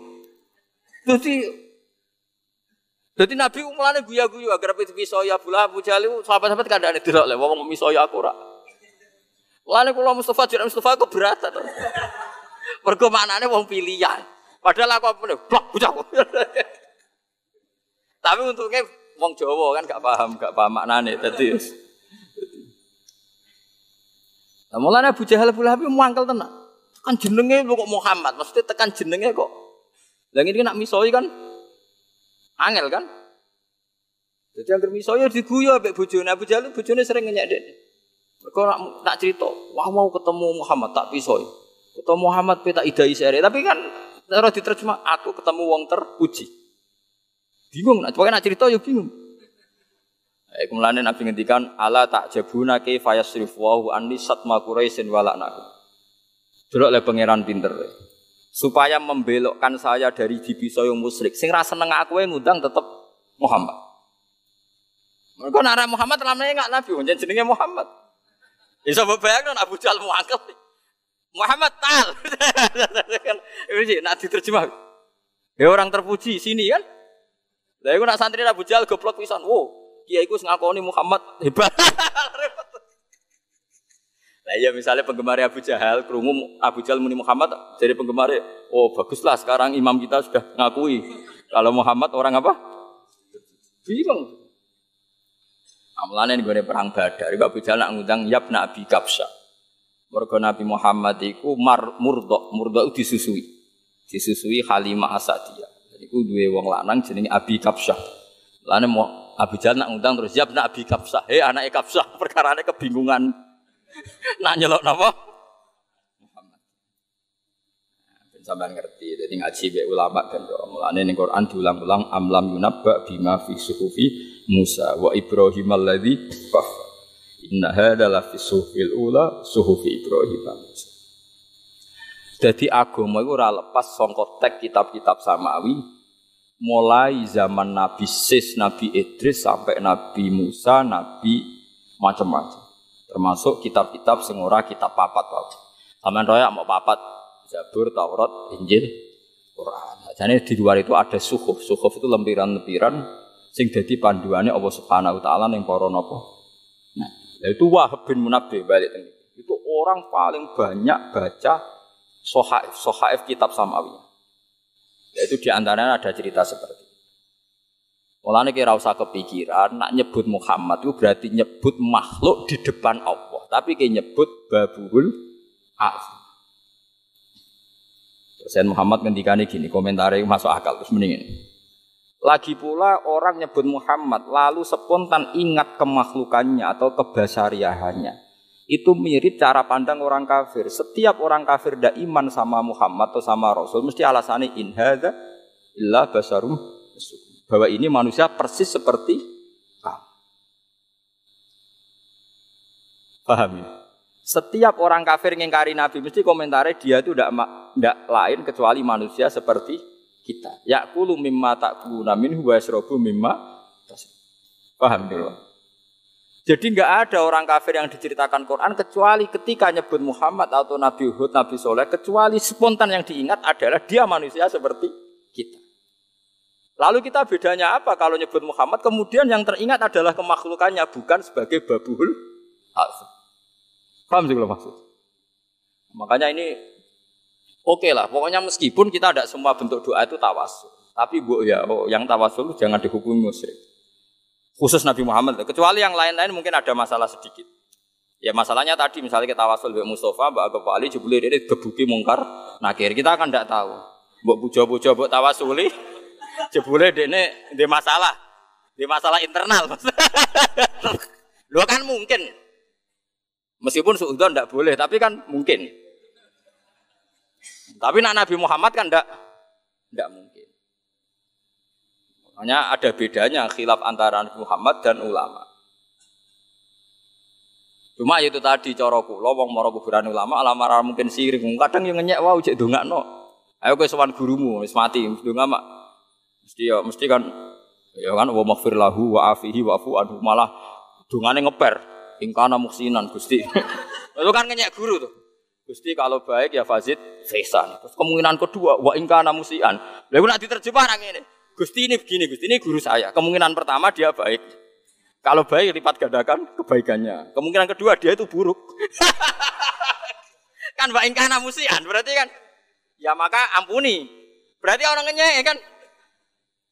[SPEAKER 1] Jadi jadi Nabi umulane guya-guyu agar bisa ya Abu Lahab Abu Jahal sahabat-sahabat kadang tidak lek wong misoya aku ora. Lalu kalau Mustafa jadi Mustafa aku berat atau maknane wong pilihan. Padahal aku apa? Blok bocah. Tapi untungnya wong Jawa kan gak paham, gak paham maknane. Jadi Nah, mulanya Abu Jahal Abu Lahab muangkel tenan. Tekan jenenge kok Muhammad, maksudnya tekan jenenge kok. Lah ini nak misoi kan angel kan? Jadi yang misoi diguyu ambek bojone Abu Jahal, bojone sering ngenyek dek. Kau nak, nak cerita, wah mau ketemu Muhammad tak pisoi. Ketemu Muhammad peta idai sere. Tapi kan cara diterjemah aku ketemu wong terpuji. Bingung, nak pokoknya nak cerita yuk bingung. Eh, kemudian Nabi ngendikan ala tak jabuna ke fayasrif wahu anli satma walak naku. Delok le pangeran pinter. Supaya membelokkan saya dari dibisoyo musyrik. Sing rasa seneng aku ngundang tetep Muhammad. Mereka nara Muhammad lamanya nggak Nabi, jenenge Muhammad. Bisa bayangkan Abu Jahal muangkel. Muhammad tal. <laughs> Ini nak diterjemah. Ya orang terpuji sini kan. Lah iku nak santri Abu Jahal goblok pisan. Wow, kiai iku ngakoni Muhammad <laughs> hebat. Nah iya misalnya penggemar Abu Jahal, kerungu Abu Jahal muni Muhammad, jadi penggemar oh baguslah sekarang imam kita sudah ngakui kalau Muhammad orang apa? Bingung. Amlane gue perang Badar, Ibu Abu nak ngundang Yabna Abi Kapsa. Mergo Nabi Muhammad iku mar murdok, murdok disusui. Disusui Halimah Asadiyah. Iku duwe wong lanang jenenge Abi Kapsa. Lane mau Abu Jahal nak ngundang terus Yabna Abi Kapsa. Hei anake Kapsa, <laughs> perkarane kebingungan. <laughs> nak nyelok napa? Muhammad. Ben sampean ngerti, jadi ngaji be ulama kan mulane ning Quran diulang-ulang amlam yunabba bima fi suhufi Musa wa Ibrahim alladzi kafa. Inna hadza la fi suhufil ula suhufi Ibrahim Musa. Jadi agama itu ora lepas sangka tek kitab-kitab samawi mulai zaman Nabi Sis, Nabi Idris sampai Nabi Musa, Nabi macam-macam. Termasuk kitab-kitab sing ora kitab papat wae. Sampeyan roya mau papat Zabur, Taurat, Injil, Quran. Jadi di luar itu ada suhuf. Suhuf itu lempiran-lempiran sing dadi panduannya Allah Subhanahu wa taala ning para napa. Nah, itu Wahab bin Munabbih balik teng Itu orang paling banyak baca sohaif, sohaif kitab samawi. Yaitu di antaranya ada cerita seperti itu. Mulanya kira usah kepikiran, nak nyebut Muhammad itu berarti nyebut makhluk di depan Allah. Tapi kayak nyebut babul azim. Terus Muhammad ngendikane gini, komentarnya masuk akal terus mendingin. Lagi pula orang nyebut Muhammad lalu spontan ingat kemakhlukannya atau kebasariahannya. Itu mirip cara pandang orang kafir. Setiap orang kafir tidak iman sama Muhammad atau sama Rasul mesti alasannya in hadza illa basarum bahwa ini manusia persis seperti kamu. Paham ya? Setiap orang kafir ngingkari Nabi mesti komentarnya dia itu tidak lain kecuali manusia seperti kita. Yakulu mimma ta'kuluna minhu wa yasrabu mimma Paham dulu? Jadi nggak ada orang kafir yang diceritakan Quran kecuali ketika nyebut Muhammad atau Nabi Hud, Nabi Soleh, kecuali spontan yang diingat adalah dia manusia seperti kita. Lalu kita bedanya apa kalau nyebut Muhammad kemudian yang teringat adalah kemakhlukannya bukan sebagai babuhul Paham sih kalau maksud? Makanya ini Oke lah, pokoknya meskipun kita tidak semua bentuk doa itu tawasul. Tapi bu ya, oh, yang tawasul jangan dihukumi musyrik. Khusus Nabi Muhammad. Kecuali yang lain-lain mungkin ada masalah sedikit. Ya masalahnya tadi misalnya kita tawasul Mbak Mustafa, Mbak Agap Ali, jebule ini gebuki mungkar nakir. Kita akan tidak tahu. Mbak bujo-bujo, Mbak tawasuli, <laughs> jebule ini di masalah. Di masalah internal. <laughs> Lu kan mungkin. Meskipun suudon tidak boleh, tapi kan mungkin. Tapi nak Nabi Muhammad kan tidak tidak mungkin. Makanya ada bedanya khilaf antara Nabi Muhammad dan ulama. Cuma itu tadi cara kula wong mara kuburan ulama alamara mungkin siring. Kadang yang ngenyek wae cek ndongakno. Ayo kowe sowan gurumu wis mati ndonga mak. Mesti ya mesti kan ya kan wa maghfir lahu wa afihi wa afu anhu malah dungane ngeper ingkana muksinan Gusti. <laughs> Itu kan ngenyek guru tuh. Gusti kalau baik ya fazid fesan. Terus kemungkinan kedua wa ingkana musian. Lalu nak diterjemah orang ini. Gusti ini begini, Gusti ini guru saya. Kemungkinan pertama dia baik. Kalau baik lipat gandakan kebaikannya. Kemungkinan kedua dia itu buruk. <laughs> kan wa ingkana musian berarti kan ya maka ampuni. Berarti orang ngenyek kan.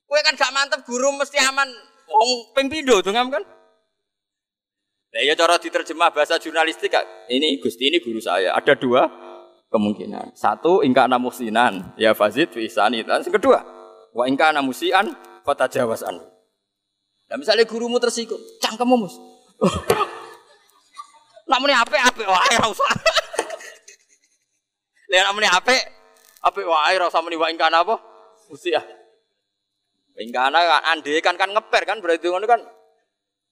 [SPEAKER 1] Kue kan gak mantep guru mesti aman. Wong ping pindho kan. Nah, ya cara diterjemah bahasa jurnalistik ini Gusti ini guru saya. Ada dua kemungkinan. Satu ingka namusinan ya fazid fisani. Dan kedua wa ingka namusian kota jawasan. Nah misalnya gurumu tersikut, cangkemmu mus. <laughs> Namun apa apa wah ora usah. <laughs> Lihat namun apa apa wah ora usah muni wa ingka apa? Musia. Ingka kan ande kan kan ngeper kan berarti ngono kan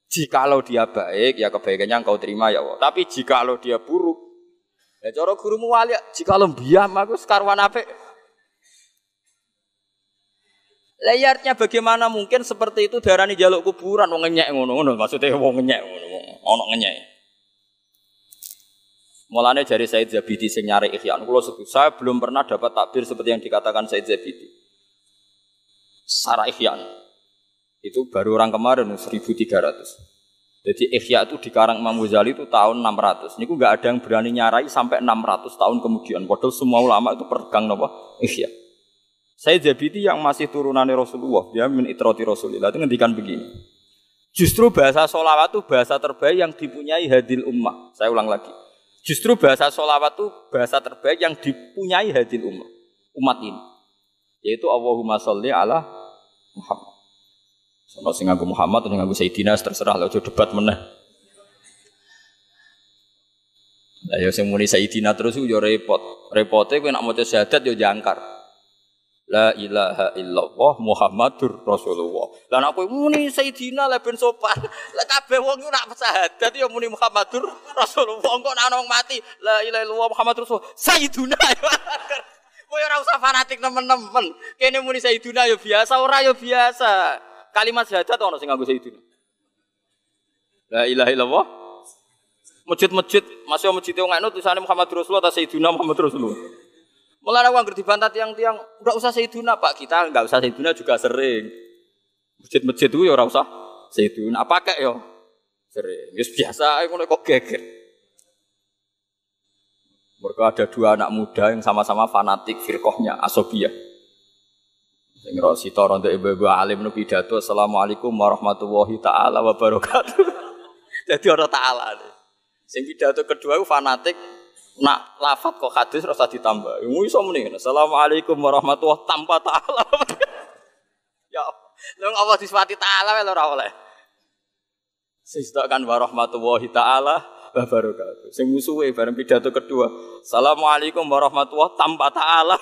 [SPEAKER 1] Jikalau dia baik, ya kebaikannya engkau terima ya Allah. Tapi jikalau dia buruk, ya cara gurumu wali, jikalau biam aku sekarwan apa? Layarnya bagaimana mungkin seperti itu darani jaluk kuburan wong ngenyek ngono-ngono maksudnya wong ngenyek ngono ono ngenyek. Mulane dari Said Zabidi sing nyari Ihya kula saya belum pernah dapat takbir seperti yang dikatakan Said Zabidi. Sarah Ihya itu baru orang kemarin 1300. Jadi Ihya itu di Karang Imam Ghazali itu tahun 600. Ini nggak ada yang berani nyarai sampai 600 tahun kemudian. Padahal semua ulama itu pergang apa? Ihya. Saya Zabidi yang masih turunan Rasulullah, dia min itroti Rasulullah itu ngendikan begini. Justru bahasa solawat itu bahasa terbaik yang dipunyai hadil ummah. Saya ulang lagi. Justru bahasa solawat itu bahasa terbaik yang dipunyai hadil ummah. Umat ini. Yaitu Allahumma sholli ala Muhammad. Sono sing nganggo Muhammad atau nganggo Sayyidina terserah lah debat meneh. Lah ya sing muni Sayyidina terus yo repot. Repote kowe nak maca syahadat yo jangkar. La ilaha illallah Muhammadur Rasulullah. Lah nek kowe muni Sayyidina lah ben sopan. Lah kabeh wong yo nak syahadat yo muni Muhammadur Rasulullah. Engko nek ana mati la ilaha illallah Muhammadur Rasulullah. Sayyiduna. Kowe ora usah fanatik temen-temen. Kene muni Sayyiduna yo biasa, ora yo biasa. Kalimat syahadat ono sing nganggo sayyidina. La ilaha illallah. Masjid-masjid, masih masjid yang ngono tulisannya Muhammad Rasulullah atau Sayyidina Muhammad Rasulullah. Mulai aku ngerti bantah tiang-tiang, udah usah Sayyidina Pak, kita enggak usah Sayyidina juga sering. Masjid-masjid itu ya ora usah Sayyidina, kayak ya? Sering, ya biasa, aku kok geger. Mereka ada dua anak muda yang sama-sama fanatik firqohnya, asobiyah. Sing rosito rontok ibu-ibu alim nu pidato Assalamualaikum warahmatullahi taala wabarakatuh. <laughs> Jadi orang taala. Sing pidato kedua fanatik nak lafat kok hadis rasa ditambah. Yang iso muni Assalamualaikum warahmatullahi <laughs> tanpa taala. <laughs> ya Lha Allah disifati taala ora oleh. Sing kan warahmatullahi taala wabarakatuh. Sing musuhe bareng pidato kedua. Assalamualaikum warahmatullahi tanpa taala.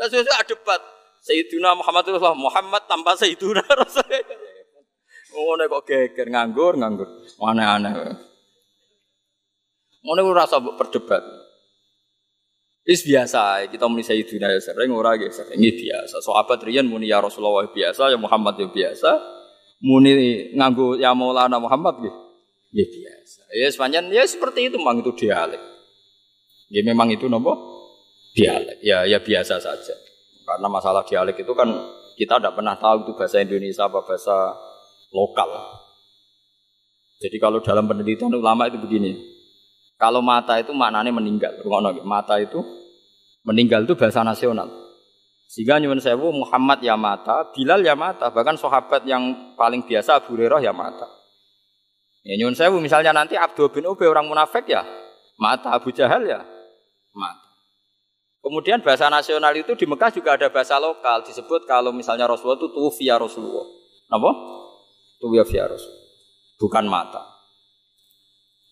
[SPEAKER 1] Lalu ada debat. Sayyidina Muhammad Rasulullah Muhammad tanpa Sayyidina <laughs> Rasulullah. Oh, kok geger nganggur nganggur. Aneh-aneh. Ngono ora rasa berdebat. Is biasa, kita muni Sayyidina ya sering ora ya sering biasa. Sahabat riyen muni ya Rasulullah biasa, ya Muhammad ya biasa. Muni nganggo ya Maulana Muhammad nggih. Ya biasa. Ya sepanjang ya seperti itu memang itu dialek. Ya memang itu nopo dialek. Ya ya biasa saja. Karena masalah dialek itu kan kita tidak pernah tahu itu bahasa Indonesia apa bahasa lokal. Jadi kalau dalam penelitian ulama itu begini. Kalau mata itu maknanya meninggal. Mata itu meninggal itu bahasa nasional. Sehingga nyuwun sewu Muhammad ya mata, Bilal ya mata, bahkan sahabat yang paling biasa Abu Hurairah ya mata. Ya nyuwun sewu misalnya nanti Abdul bin Ubay orang munafik ya mata Abu Jahal ya mata. Kemudian bahasa nasional itu di Mekah juga ada bahasa lokal disebut kalau misalnya Rasulullah itu tuwfiya Rasulullah. Apa? Tuwfiya Rasulullah. Bukan mata.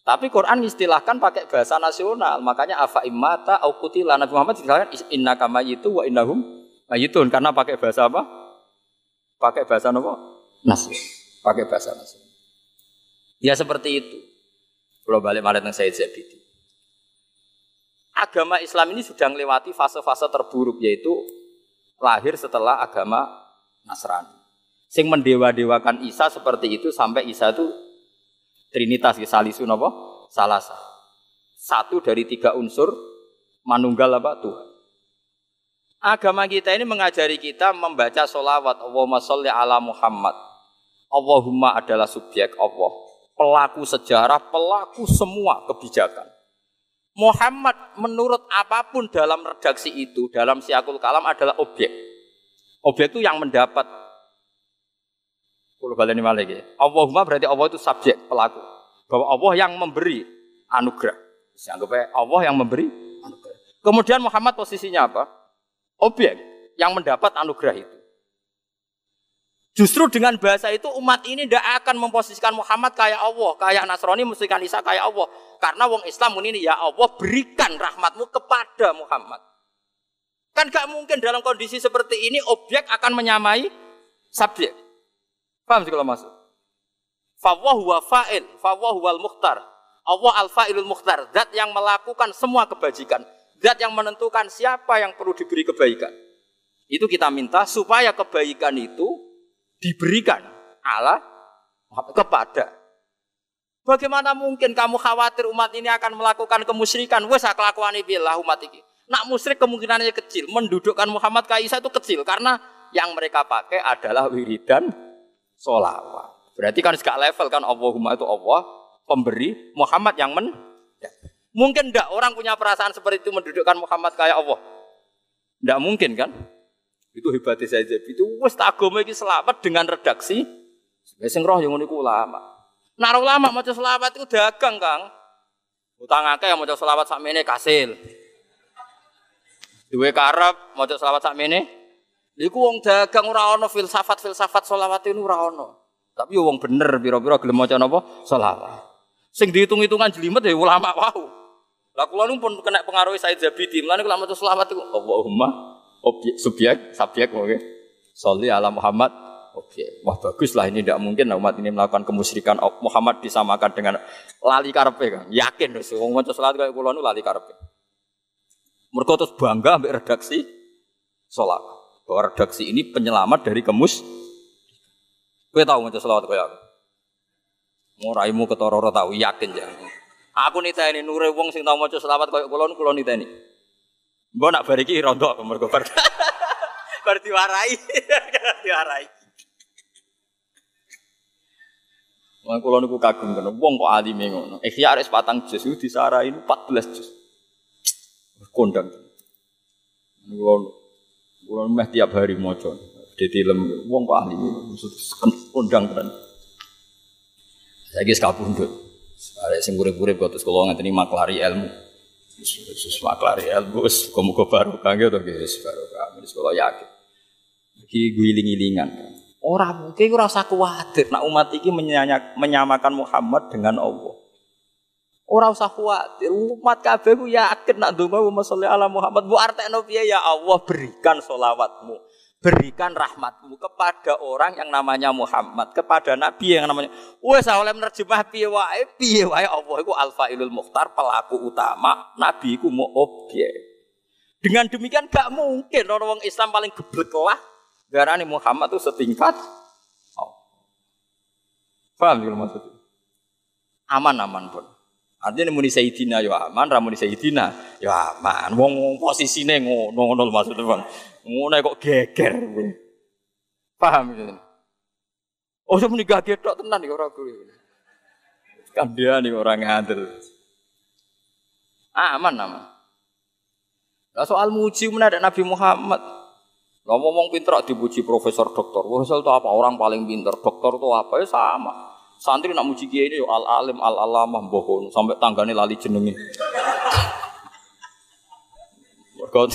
[SPEAKER 1] Tapi Quran istilahkan pakai bahasa nasional. Makanya afa imata au kutila Nabi Muhammad istilahkan inna kama itu wa innahum mayitun karena pakai bahasa apa? Pakai bahasa apa? Nasional. Pakai bahasa nasional. Ya seperti itu. Kalau balik malah tentang Said Zabidi. Agama Islam ini sudah melewati fase-fase terburuk yaitu lahir setelah agama Nasrani. Sing mendewa-dewakan Isa seperti itu sampai Isa itu Trinitas salisu apa? Salasa. Satu dari tiga unsur manunggal apa Tuhan. Agama kita ini mengajari kita membaca solawat Allahumma sholli ala Muhammad. Allahumma adalah subjek Allah pelaku sejarah, pelaku semua kebijakan. Muhammad menurut apa pun dalam redaksi itu, dalam siakul kalam adalah objek. Objek itu yang mendapat. Kalau lagi. Allahumma berarti Allah itu subjek, pelaku. Bahwa Allah yang memberi anugerah. Anggap Allah yang memberi anugerah. Kemudian Muhammad posisinya apa? Objek yang mendapat anugerah itu. Justru dengan bahasa itu umat ini tidak akan memposisikan Muhammad kayak Allah, kayak Nasrani memposisikan Isa kayak Allah. Karena wong Islam ini ya Allah berikan rahmatmu kepada Muhammad. Kan gak mungkin dalam kondisi seperti ini objek akan menyamai subjek. Paham sih kalau masuk? Fawwahu wa fa'il, fawwahu wal mukhtar. Allah al-fa'ilul mukhtar, zat yang melakukan semua kebajikan. Zat yang menentukan siapa yang perlu diberi kebaikan. Itu kita minta supaya kebaikan itu diberikan Allah kepada. Bagaimana mungkin kamu khawatir umat ini akan melakukan kemusyrikan? Wes kelakuan billah umat ini. Nak musyrik kemungkinannya kecil. Mendudukkan Muhammad Kaisa itu kecil karena yang mereka pakai adalah wiridan solawat. Berarti kan segala level kan Allahumma itu Allah pemberi Muhammad yang men. Mungkin enggak orang punya perasaan seperti itu mendudukkan Muhammad kayak Allah? Enggak mungkin kan? Itu hebatnya saya Itu wes agama iki selamat dengan redaksi. Sing roh yang uniku ulama. Naruh ulama maca selawat itu dagang, Kang. Utang akeh maca selawat sakmene kasil. Duwe karep maca selawat sakmene. Iku wong dagang ora ana filsafat-filsafat selawat itu ora ana. Tapi yo wong bener pira-pira gelem maca napa? Selawat. Sing dihitung-hitungan jelimet ya ulama wau. Lah kula pun kena pengaruh Said Zabidi. Mulane kula maca selawat iku Allahumma objek subjek subjek oke. Soli ala Muhammad. Objek wah bagus lah ini tidak mungkin umat ini melakukan kemusyrikan. Muhammad disamakan dengan lali karpe kan yakin deh wong maca salat kayak kula nu lali karpe mereka terus bangga ambil redaksi sholat bahwa redaksi ini penyelamat dari kemus Kue tahu maca selawat kaya aku. Nguraimu ketororo tahu yakin ya. Aku niteni nure wong sing tau maca selawat kaya kula kula niteni. Mbok nak bariki rontok mergo bar. <laughs> bar diwarai. <laughs> diwarai. Wong kula niku kagum kena wong kok alime ngono. Ikhya arek patang juz disarai 14 juz. kondang. Kulo kulo meh tiap hari maca. Dadi lem wong kok maksud kondang tenan. Saiki sekapundhut. Arek sing urip-urip kok terus kula ngenteni maklari ilmu. Wis maklari ilmu muga barokah nggih to nggih barokah. Wis kula yakin. Iki guling-gilingan. Ora mungkin ora usah kuwatir nak umat iki menyamakan Muhammad dengan Allah. Ora usah kuwatir, umat kabeh ku yakin nak Muhammad sallallahu ala Muhammad. Bu artekno piye ya Allah berikan solawatmu, berikan rahmatmu kepada orang yang namanya Muhammad, kepada nabi yang namanya wes oleh menerjemah piye wae, piye wae Allah iku Alfailul Mukhtar, pelaku utama, nabi iku mau objek. Dengan demikian gak mungkin orang Islam paling geblek lah Garani Muhammad itu setingkat. Oh. Paham maksudnya? Aman-aman pun. Artinya muni Sayyidina ya aman, ramuni Sayyidina ya aman. Wong posisine ngono ngono maksudnya Bang. Ngono kok geger. Paham gitu. Oh, saya geger tok tenan iki ora kuwi. Kan dia nih orang ngadil. Aman aman. Lah soal muji ada Nabi Muhammad. Lah ngomong pinter dipuji profesor doktor. Profesor itu apa? Orang paling pinter. Doktor itu apa? Ya sama. Santri nak muji kiai ini al alim al alamah bohong sampai tanggane lali jenenge. Mergo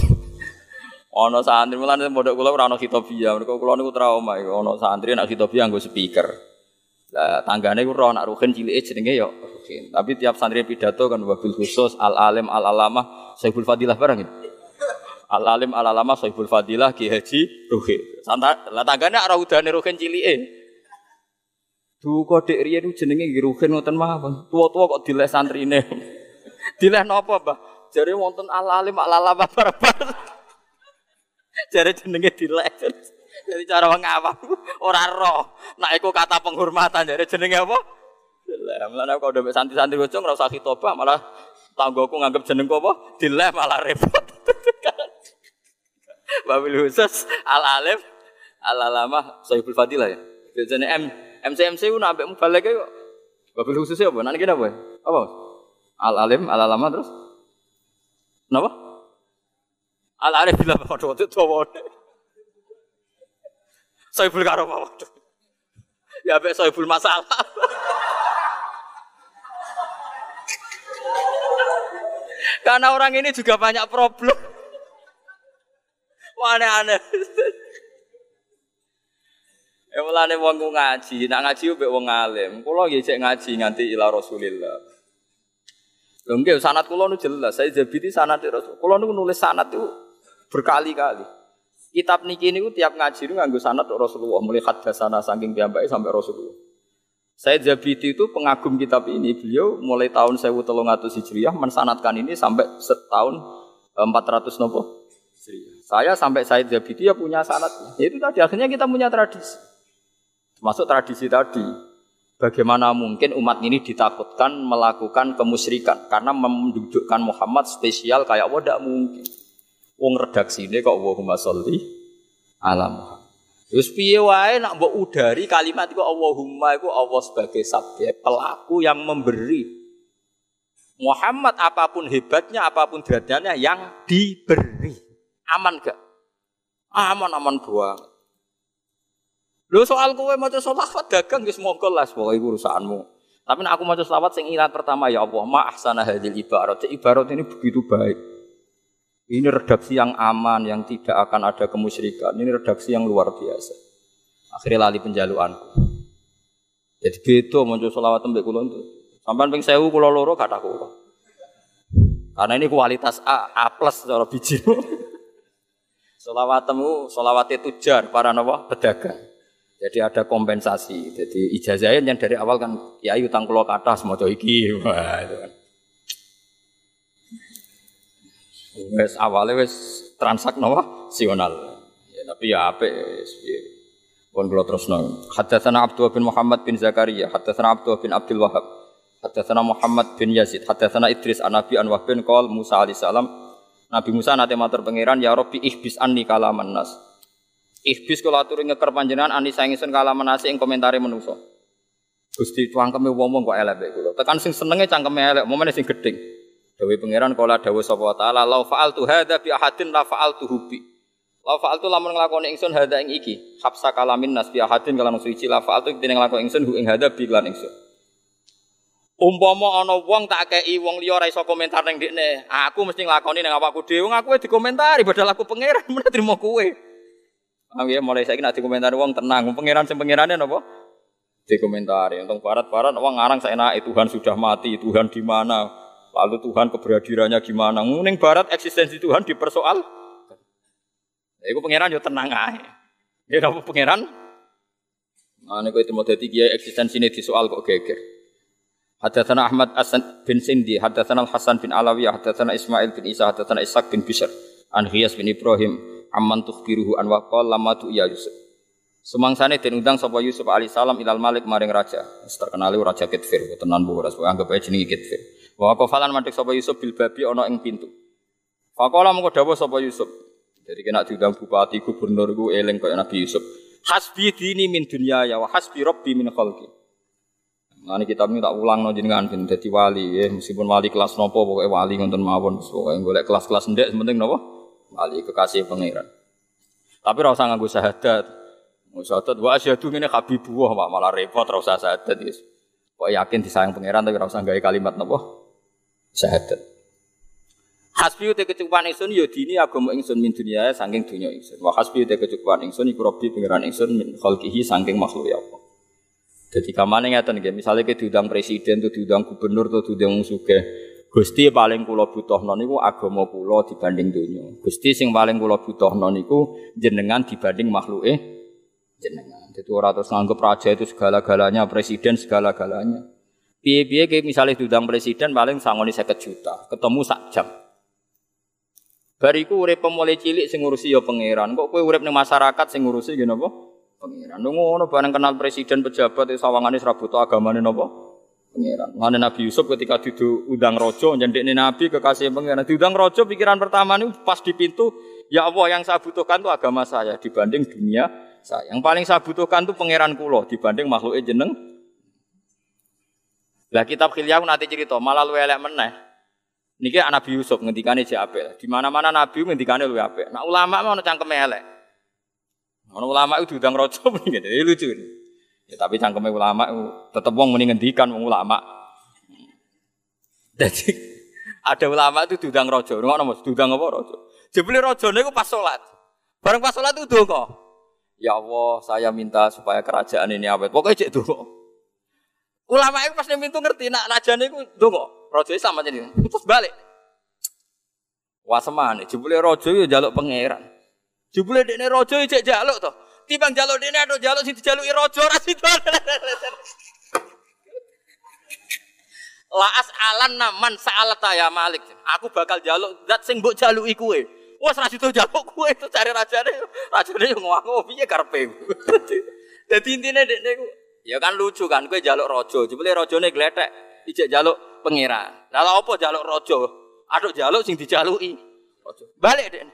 [SPEAKER 1] ana santri mulane pondok kula ora ana khitobia. Mergo kula niku trauma iku ana santri nak khitobia nggo speaker. Lah tanggane ku roh nak ruhin cilike jenenge ya ruhin. Tapi tiap santri pidato kan wabil khusus al alim al alamah Saiful Fadilah barang itu. Al alim al alama Sohibul Fadilah Ki Haji Ruhin. Santa lah tanggane ora udane Ruhin cilike. Du kok dek riyen jenenge Ruhin ngoten mawon. Tua-tua kok dileh santrine. <laughs> dileh napa, Mbah? Jare wonten al alim al alama barbar. <laughs> Jare jenenge dileh. <laughs> Jadi cara wong awam ora roh. Nak iku kata penghormatan jare jenenge apa? Dileh. Mulane kok udah santri-santri bocong ora usah khitobah malah tanggoku nganggep jeneng apa? Dileh malah repot. Babil khusus al alim al alama Saiful Fadilah ya. Biasanya M MCMC ku nambah mubalek kok. Babil khususnya apa? Nanti apa? Apa? Al alim al alama terus? Napa? Al arif bila waduh itu tua Saiful karo waduh. Ya be Saiful masalah. Karena orang ini juga banyak problem. Aneh-aneh. Ya mulane wong ngaji, nak ngaji mbek wong alim. Kula nggih cek ngaji nganti ila Rasulillah. Lho nggih sanad kula nu jelas, saya jabiti sanad Rasul. Kula nu nulis sanad itu berkali-kali. Kitab niki niku tiap ngaji niku nganggo sanad Rasulullah, mulai hadasana saking piyambake sampai Rasulullah. Saya Jabiti itu pengagum kitab ini. Beliau mulai tahun 1300 Hijriah mensanatkan ini sampai setahun 400 nopo saya sampai Said Zabidi ya punya sanat. Ya itu tadi akhirnya kita punya tradisi. Masuk tradisi tadi. Bagaimana mungkin umat ini ditakutkan melakukan kemusyrikan karena mendudukkan Muhammad spesial kayak wah tidak mungkin. Wong redaksi ini kok Allahumma sholli ala Muhammad. Terus piye wae nak mbok udari kalimat itu Allahumma itu Allah sebagai subjek pelaku yang memberi. Muhammad apa pun hebatnya, apa pun derajatnya yang diberi. Aman gak? Aman aman buang. Lo soal kowe maca selawat dagang wis monggo las pokoke urusanmu. Tapi aku maca selawat sing ilat pertama ya Allah, ma ahsana hadil ibarat. Ibarat ini begitu baik. Ini redaksi yang aman, yang tidak akan ada kemusyrikan. Ini redaksi yang luar biasa. Akhirnya lali penjaluanku. Jadi beto maca selawat tembek kula itu. Sampai ping sewu kula loro gak tak Karena ini kualitas A, A plus cara biji. <laughs> Solawatmu, solawatnya tujar para nawa pedagang. Jadi ada kompensasi. Jadi ijazahnya yang dari awal kan ya utang kulo ke atas mau iki. <laughs> Wah, kan. Wes awalnya wes transak nawa sional. Ya, tapi ya apa? Pun kalau terus nong. Hadatsana Abdul bin Muhammad bin Zakaria, hadatsana Abdul bin Abdul Wahab, hadatsana Muhammad bin Yazid, hadatsana Idris an Nabi an bin Qol Musa alaihissalam Nabi Musa nate matur pangeran ya Rabbi ihbis anni kalaman nas. Ihbis kula aturi ngeker panjenengan ani sangisun kalaman nas ing komentare manusa. Gusti cangkeme wong-wong kok elek kula. Tekan sing senenge cangkeme elek, momene sing gedhe. Dewi pangeran kala dawuh sapa taala la fa'altu hadza bi ahadin la fa'altu bi. La fa'altu lamun nglakoni ingsun hadza ing iki. Habsa kalamin nas bi ahadin kalan suci la fa'altu dene nglakoni ingsun hu ing hadza bi lan ingsun. Umpama ana wong tak kei wong liya ora iso komentar ning ndekne, aku mesti nglakoni ning awakku dhewe. Aku dikomentari <laughs> padahal aku pangeran <laughs> men trimo kowe. Ah ya mulai saiki nek dikomentari wong tenang, wong pangeran sing pangerane napa? Dikomentari. Untung barat-barat wong ngarang saenake Tuhan sudah mati, Tuhan di mana? Lalu Tuhan keberadirannya gimana? Nguning barat eksistensi Tuhan dipersoal. Ya, itu pangeran yo tenang aja. Ya apa pangeran? Nah, ini itu mau jadi kiai eksistensi ini disoal kok geger. Hadatsana Ahmad Asan bin Sindi, hadatsana Al Hasan bin Alawi, hadatsana Ismail bin Isa, hadatsana Ishaq bin Bishr, an Ghiyas bin Ibrahim, amman tukhbiruhu an waqal lama tu iya Yusuf. Semangsane den undang sapa Yusuf alaihissalam ilal Malik maring raja. Terkenal raja Kitfir, tenan bu ora anggap aja jenenge Kitfir. Wa qafalan mandek sapa Yusuf bil babi ana ing pintu. Faqala mengko dawuh sapa Yusuf. Jadi kena diundang bupati gubernur ku eling kaya Nabi Yusuf. Hasbi dini min dunya ya wa hasbi rabbi min khalqi. Nah ini kitab ini tak ulang no jenengan ben wali ya meskipun wali kelas nopo pokoknya wali ngoten mawon pokoke golek kelas-kelas ndek penting nopo wali kekasih pangeran. Tapi ora usah nganggo syahadat. Syahadat wa asyhadu ngene habibullah malah repot ora usah syahadat wis. Kok yakin disayang pangeran tapi ora usah gawe kalimat nopo syahadat. Hasbi te kecukupan ingsun ya dini agama ingsun min dunia saking dunia ingsun. Wa hasbi te kecukupan ingsun iku robbi pangeran ingsun min khalqihi saking makhluk ya Allah. Jadi kamane ngeten nggih, misale ke diundang presiden tuh diundang gubernur tuh diundang sugih. Gusti paling kula butuhno niku agama kula dibanding dunia. Gusti sing paling kula butuhno niku jenengan dibanding makhluke jenengan. Jadi ora terus nganggep raja itu segala-galanya, presiden segala-galanya. Piye-piye kayak misalnya diundang presiden paling sangoni seket juta, ketemu sak jam. Bariku urip mulai cilik sing ngurusi ya pangeran. Kok kowe urip ning masyarakat sing ngurusi gini apa? Pangeran. Ngono bareng kenal presiden pejabat sawangane serabuto agamane napa? Pangeran. Mana Nabi Yusuf ketika didu udang rojo nyendekne Nabi kekasih pangeran. Diundang rojo pikiran pertama ini pas di pintu, ya Allah yang saya butuhkan itu agama saya dibanding dunia saya. Yang paling saya butuhkan itu pangeran kulo dibanding makhluk jeneng lah kitab Khilyahu nanti cerita malah lu elek meneh. Niki Nabi Yusuf ngendikane jek apik. Di mana-mana Nabi ngendikane luwih apik. Nah ulama mau cangkeme elek. Ono ulama itu raja ngene. Ya lucu. Ya tapi cangkeme ulama tetep wong muni ngendikan wong ulama. Jadi <laughs> ada ulama itu diundang raja. Ngono Mas, diundang apa raja? Jebule rajane iku pas salat. Bareng pas salat itu donga. Ya Allah, saya minta supaya kerajaan ini awet. Pokoknya cek donga. Ulama itu pas pintu ngerti nak rajane iku ndonga. Raja sama jadi. Terus balik. Wah semane jebule raja yo njaluk pangeran. Jebule dekne raja yo cek njaluk to. Timbang njaluk dekne atau njaluk sing dijaluki raja ora sida. Laas alan naman sa'alata ya Malik. Aku bakal jaluk zat sing mbok jaluki kowe. Wes ra sida jaluk kowe itu cari rajane. Rajane yo ngomong piye karepe. <laughs> Dadi intine dekne ku Ya kan lucu kan, gue jaluk rojo, jebule rojone gletek, ijek jaluk pengira. Lalu apa jaluk rojo? Aduk jaluk sing dijaluki. Rojo. Balik deh.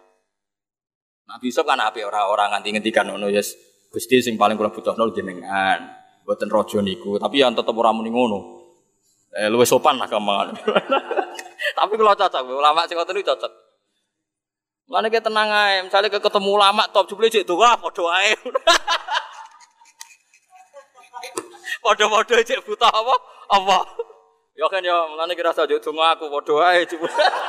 [SPEAKER 1] Nabi Yusuf kan api orang-orang nganti ngendikan ngono yes. Gusti sing paling kula butuhno jenengan. Mboten rojo niku, tapi yang tetep ora muni ngono. Eh luwih sopan lah gampang. <laughs> tapi kalau cocok, ulama sing ngoten cocok. Mulane ke tenang ae, misale ketemu ulama top jebule cek doa padha ae. <laughs> Padha-padha cek buta apa? Apa? Ya kan ya, mulane kira saja donga aku padha wae coba. <laughs>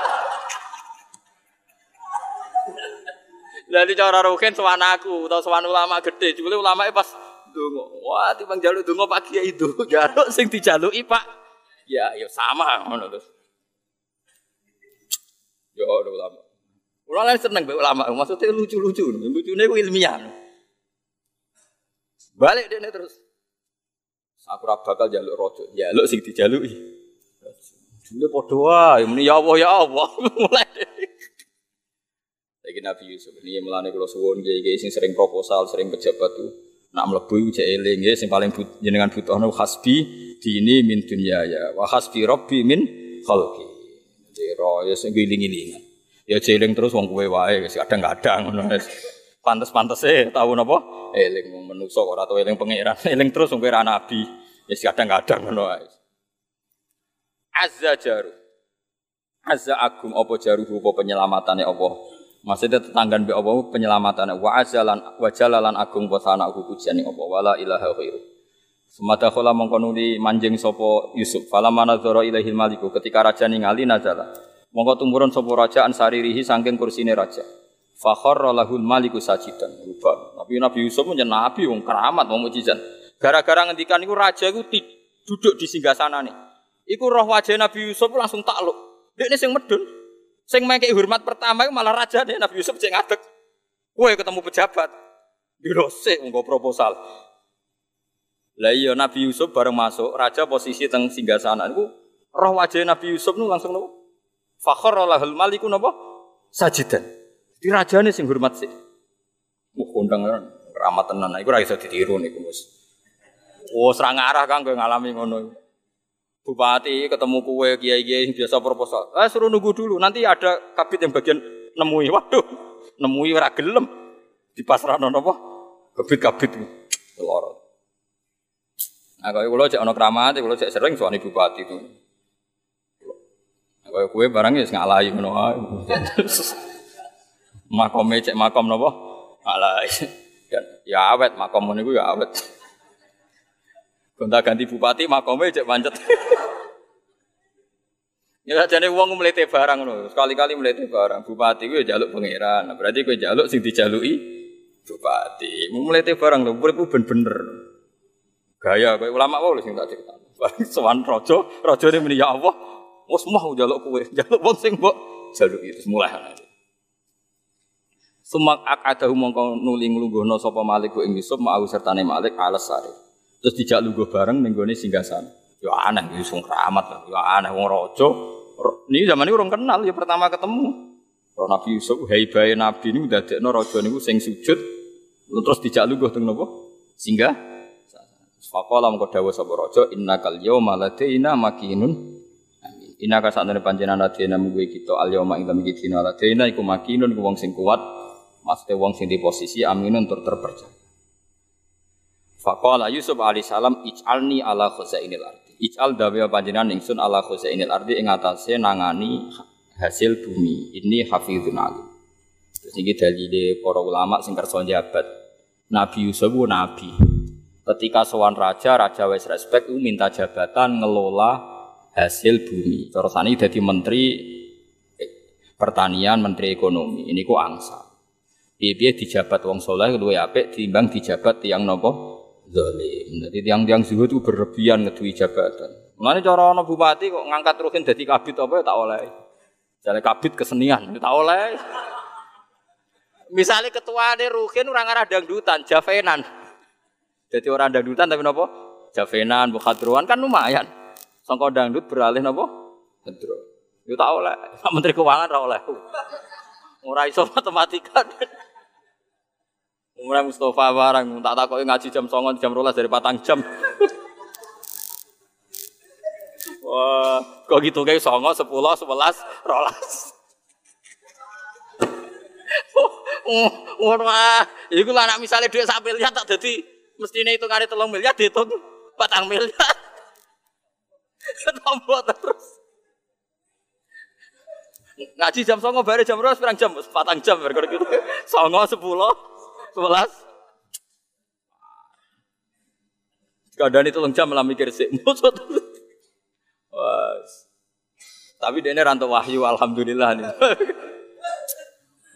[SPEAKER 1] Jadi cara rukin sowan aku atau sowan ulama gede, jebule ulama pas donga. Wah, timbang jaluk donga Pak Kiai <laughs> itu, jaluk sing dijaluki Pak. Ya, ya sama ngono terus. Ya ulama. Ulama seneng be ulama, maksudnya lucu-lucu, lucunya itu ilmiah. Balik deh terus. Aku ora bakal jaluk rojo, jaluk sing dijaluki. Dulu padha muni ya Allah ya Allah. <laughs> Mulai. Lagi Nabi Yusuf ini melane kula suwun kiai sing sering proposal, sering pejabat tuh nak mlebu cek eling ya sing paling but, jenengan butuhno hasbi dini min dunya ya wa hasbi rabbi min khalqi. Jero ya sing giling-gilingan. Ya jeling terus wong kowe wae kadang-kadang ngono wis. Pantes-pantese tahu napa? Eling menungso ora tau eling pangeran. <laughs> Eling terus wong kowe nabi. Ya kadang-kadang ngono ae. Azza jaru. azza agung apa jaruhu apa penyelamatane apa maksudnya tetanggan be apa penyelamatane wa azalan wa jalalan agung apa sanaku pujiane apa wala ilaha ghairu Semata khola mengkonuli manjing sopo Yusuf. Fala mana zoro ilahil maliku ketika raja ningali nazala. Mongko tumurun sopo raja ansaririhi sangking kursine raja. Fakhor lahul maliku sajidan. Rubah. Tapi Nabi Yusuf punya nabi wong keramat wong mujizat. Gara-gara ngendikan iku raja iku duduk di singgah sana nih. Iku roh wajah Nabi Yusuf langsung takluk. Dia ini sing medun. Sing mengke hormat pertama itu malah raja nih Nabi Yusuf cek ngadeg. Kue ketemu pejabat. Dirose nggo proposal. Lah iya Nabi Yusuf bareng masuk, raja posisi teng singgasana niku roh wajah Nabi Yusuf nu langsung nopo? Fakhar lahul maliku nopo? Sajidan. Di rajane sing hormat sih. Mu kondang ramah tenan. Iku ora iso ditiru niku, Mus. Oh, serang arah kan gue ngalami ngono. Bupati ketemu kue kiai-kiai yang biasa proposal. Eh suruh nunggu dulu, nanti ada kabit yang bagian nemui. Waduh, nemui ora gelem. Di pasrah apa? Kabit-kabit. Lorot. Nah, kalau kulo cek ono keramat, kulo cek sering suami bupati itu. Kalau kue barang ya ngono ae. Makome cek makom nopo? Ngalahi. Ya awet makom niku ya awet. Gonta ganti bupati makome cek pancet. <laughs> Ya jane wong mlete barang ngono. Sekali-kali mlete barang. Bupati kuwi jaluk pangeran. Nah, berarti kuwi jaluk sing dijaluki bupati. Mlete barang lho, uripku ben-bener. Gaya kayak ulama wae sing tak cerita. <laughs> Sowan raja, rajane muni ya Allah, wis mau njaluk kowe, <laughs> njaluk wong sing mbok jaluk itu mulai. Sumak akadahu mongko nuli nglungguhna sapa Malik ing Yusuf mau sertane Malik alas sare. Terus dijak lungguh bareng ning gone singgasana. Ya aneh iki sing keramat lah. Ya aneh wong raja. Ini zaman ini orang kenal ya pertama ketemu. Roh Nabi Yusuf haibahe Nabi ini dadekno raja niku sing sujud terus dijak lungguh teng napa? Singgah Faqala mengko dawuh sapa raja innakal yauma ladaina makinun amin. Innaka sakjane panjenengan ladaina mungguwe kita al yauma ing dalem kita ladaina iku makinun iku wong sing kuat maksudnya wong sing di posisi aminun tur terpercaya. Faqala Yusuf alaihi salam ij'alni ala khazainil ardi. Ij'al dawe panjenengan ingsun ala khazainil ardi ing atase nangani hasil bumi. Ini hafizun alim. Terus iki dalile para ulama sing kersa jabat. Nabi Yusuf nabi, Ketika sowan raja, raja wes respect itu minta jabatan ngelola hasil bumi. Terus ini jadi menteri pertanian, menteri ekonomi. Ini kok angsa. Piye dijabat wong soleh luwe apik timbang dijabat tiang nopo zalim. Jadi tiang-tiang zuhud itu berlebihan ngedui jabatan. Mana cara ono bupati kok ngangkat ruhin jadi kabit apa ya tak oleh. Jadi kabit kesenian tak oleh. Misalnya ketua ini ruhin orang arah dangdutan, javenan. Jadi orang dangdutan tapi nopo? Javenan, bukhadruan kan lumayan. Sangka dangdut beralih nopo? Hadro. Yo tak oleh. Pak Menteri Keuangan ora oleh. Ora iso matematika. Umrah Mustafa barang tak takoki ngaji jam 09 jam 12 dari patang jam. Wah, kok gitu kayak songo, sepuluh, sebelas, rolas. Ngono ah, iku lah anak misalnya duit sak miliar tak dadi mestine itu kali telung miliar dihitung patang miliar. Tombol terus. Ngaji jam songo bare jam berapa sekarang jam patang jam berkor gitu. Songo sepuluh sebelas. Kadang itu jam malah mikir sih. <laughs> Tapi dia ini rantau wahyu, alhamdulillah nih. <laughs>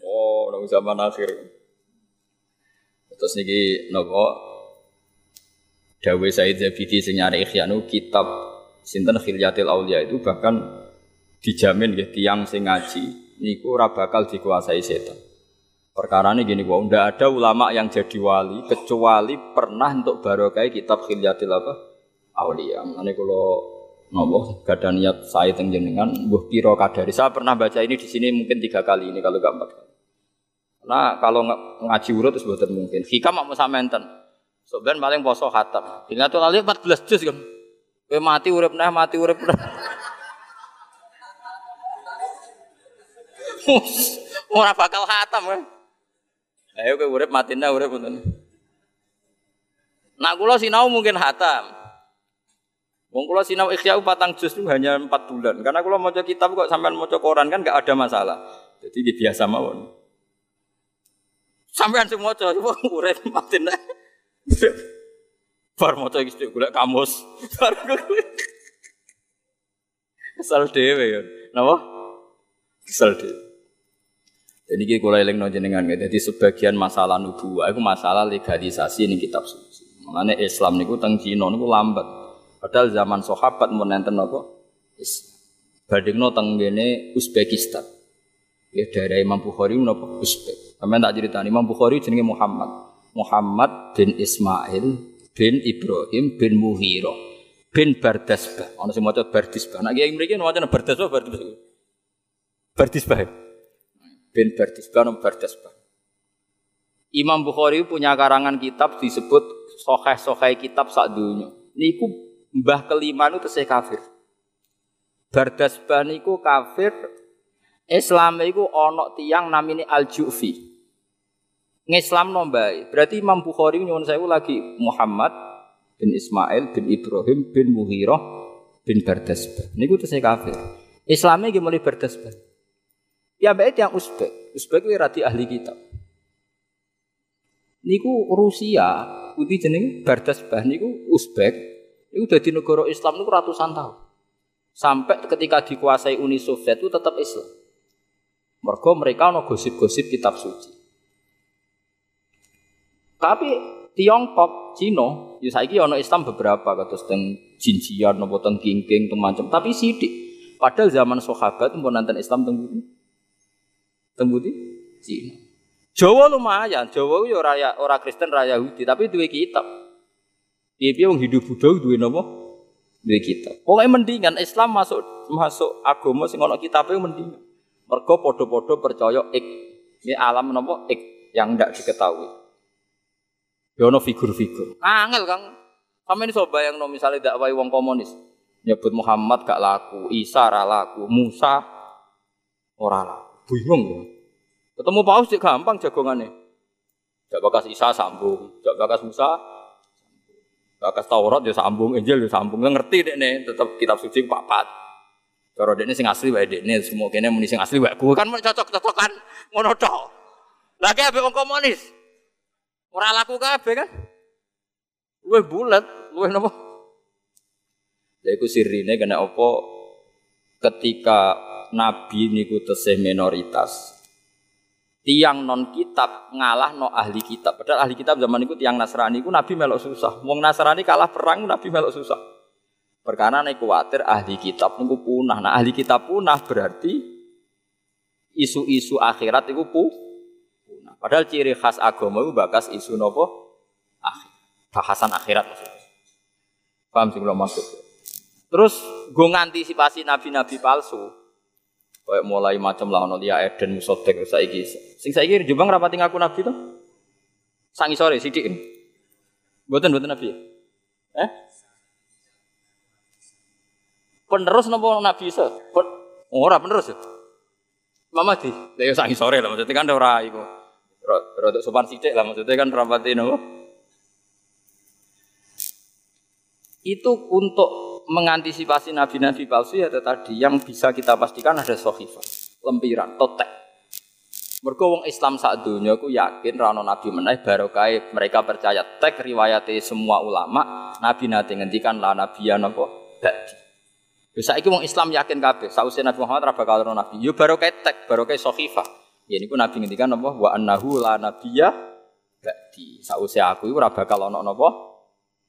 [SPEAKER 1] oh, nunggu zaman akhir. Terus niki nopo Dawe Said Zabidi sing nyari Ikhyanu kitab sinten Khilyatil Aulia itu bahkan dijamin ya tiang sing ngaji niku ora bakal dikuasai setan. Perkara ini gini, wow, ndak ada ulama yang jadi wali kecuali pernah untuk barokah kitab Khilyatil apa? Aulia. Ini kalau nopo gada niat saya jenengan buh piro kadari. Saya pernah baca ini di sini mungkin tiga kali ini kalau gak empat kali. Nah kalau ngaji urut itu sebetulnya mungkin. Hikam mau sama enten. Sebenarnya paling poso khatam. Tuh lali 14 juz kan. Kowe mati urip nah mati urip nah. <laughs> Ora bakal khatam kan. Ayo kowe urip mati nah urip ngoten. Nah kula sinau mungkin khatam. Wong kula sinau ikhya patang juz itu hanya empat bulan. Karena kalau mau kitab kok sampean mau koran kan nggak ada masalah. Jadi biasa mawon. Sampean semua coba <laughs> wong urip mati nek. Bar maca iki golek kamus. <laughs> Bar Kesal dhewe ya. Napa? Kesal dhewe. Jadi kita kula eling jenengan Jadi sebagian masalah nubuah itu masalah legalisasi ini kitab suci. Mengenai Islam niku teng Cina niku lambat. Padahal zaman sahabat mun enten napa? Islam. Badingno teng ngene Uzbekistan. Ya daerah Imam Bukhari napa Uzbek. Sampeyan tak critani Imam Bukhari jenenge Muhammad. Muhammad bin Ismail bin Ibrahim bin Muhiro bin Bardasbah. Ana sing maca Bardisbah. Nek kiai mriki maca Bardasbah Bardisbah. Bardisbah. Bin Bardisbah nom Bardasbah. Imam Bukhari punya karangan kitab disebut soheh-soheh kitab sak dunya. Niku mbah kelima itu tesih kafir. Bardasbah niku kafir Islam iku ana tiang namine Al-Ju'fi. Ngislam nombai. Berarti Imam Bukhari nyuwun sewu lagi Muhammad bin Ismail bin Ibrahim bin Muhirah bin Bardasbah. Niku tesih kafir. Islamnya gimana Bardasbah? Ya baik yang Uzbek. Uzbek itu rati ahli kitab. Niku Rusia, putih jeneng Bardasbah niku Uzbek. Niku di negara Islam niku ratusan tahun. Sampai ketika dikuasai Uni Soviet itu tetap Islam. Mereka mereka no gosip-gosip kitab suci. Tapi Tiongkok, Cina, ya saiki ono Islam beberapa kados teng Jinjian nopo teng Kingking teng macam, tapi sidik. Padahal zaman sahabat pun nonton Islam teng Tembuti Cina. Jawa lumayan, Jawa yo raya ora Kristen raya Yahudi, tapi duwe kitab. Piye-piye wong Hindu Buddha duwe napa? Duwe kitab. Pokoke mendingan Islam masuk masuk agama sing ana kitabe mendingan. Mergo padha-padha percaya ik. Ini alam napa ik yang tidak diketahui. Yo ono figur-figur. Angel Kang. Sampe iso bayangno misale dakwah wong komunis. Nyebut Muhammad gak laku, Isa ora laku, Musa ora laku bingung ya. Ketemu paus sih gampang jagongannya. Jak bakas Isa sambung, jak bakas Musa bakas Taurat ya sambung, Injil ya sambung. Nggak ngerti deh nih, tetap kitab suci papat. Cara ini sing asli wae dekne, semua kene muni sing asli wae. Kan cocok-cocokan ngono tok. Lagi abe wong komunis. Ora laku kabeh kan? Luwe bulat, luwe napa? Lha iku sirine kena apa ketika nabi niku tesih minoritas. Tiang non kitab ngalah no ahli kitab. Padahal ahli kitab zaman itu tiang Nasrani itu nabi melok susah. Wong Nasrani kalah perang nabi melok susah. Perkara nek kuatir ahli kitab niku punah. Nah ahli kitab punah berarti isu-isu akhirat itu punah. Padahal ciri khas agama itu bakas isu nopo akhir. Bahasan akhirat maksudnya. Paham sih kalau maksud. Terus gue ngantisipasi nabi-nabi palsu. Kayak mulai macam lah ono dia Eden Musodek saiki. Sing saiki Jombang rapati ngaku nabi to? Sangi sore sidik. Mboten mboten nabi. Eh? Penerus napa nabi Isa? Pen ora penerus ya. Mama di, ya sangi sore lah maksudnya kan ora iku. Rodok sopan sithik lah maksudnya kan rapati napa? Itu untuk mengantisipasi nabi-nabi palsu ya tadi yang bisa kita pastikan ada sohifah, lempiran, totek. Mergo wong Islam saat dunia aku yakin rano nabi meneh barokai mereka percaya tek riwayatnya semua ulama nabi nanti ngendikan lah nabi ya nopo badi. Bisa iki wong Islam yakin kabeh sausé Nabi Muhammad ra bakal nabi. Yo barokai tek barokai sohifah. Ya niku nabi ngendikan nopo wa annahu la nabiyya badi. Sausé aku bakal ana napa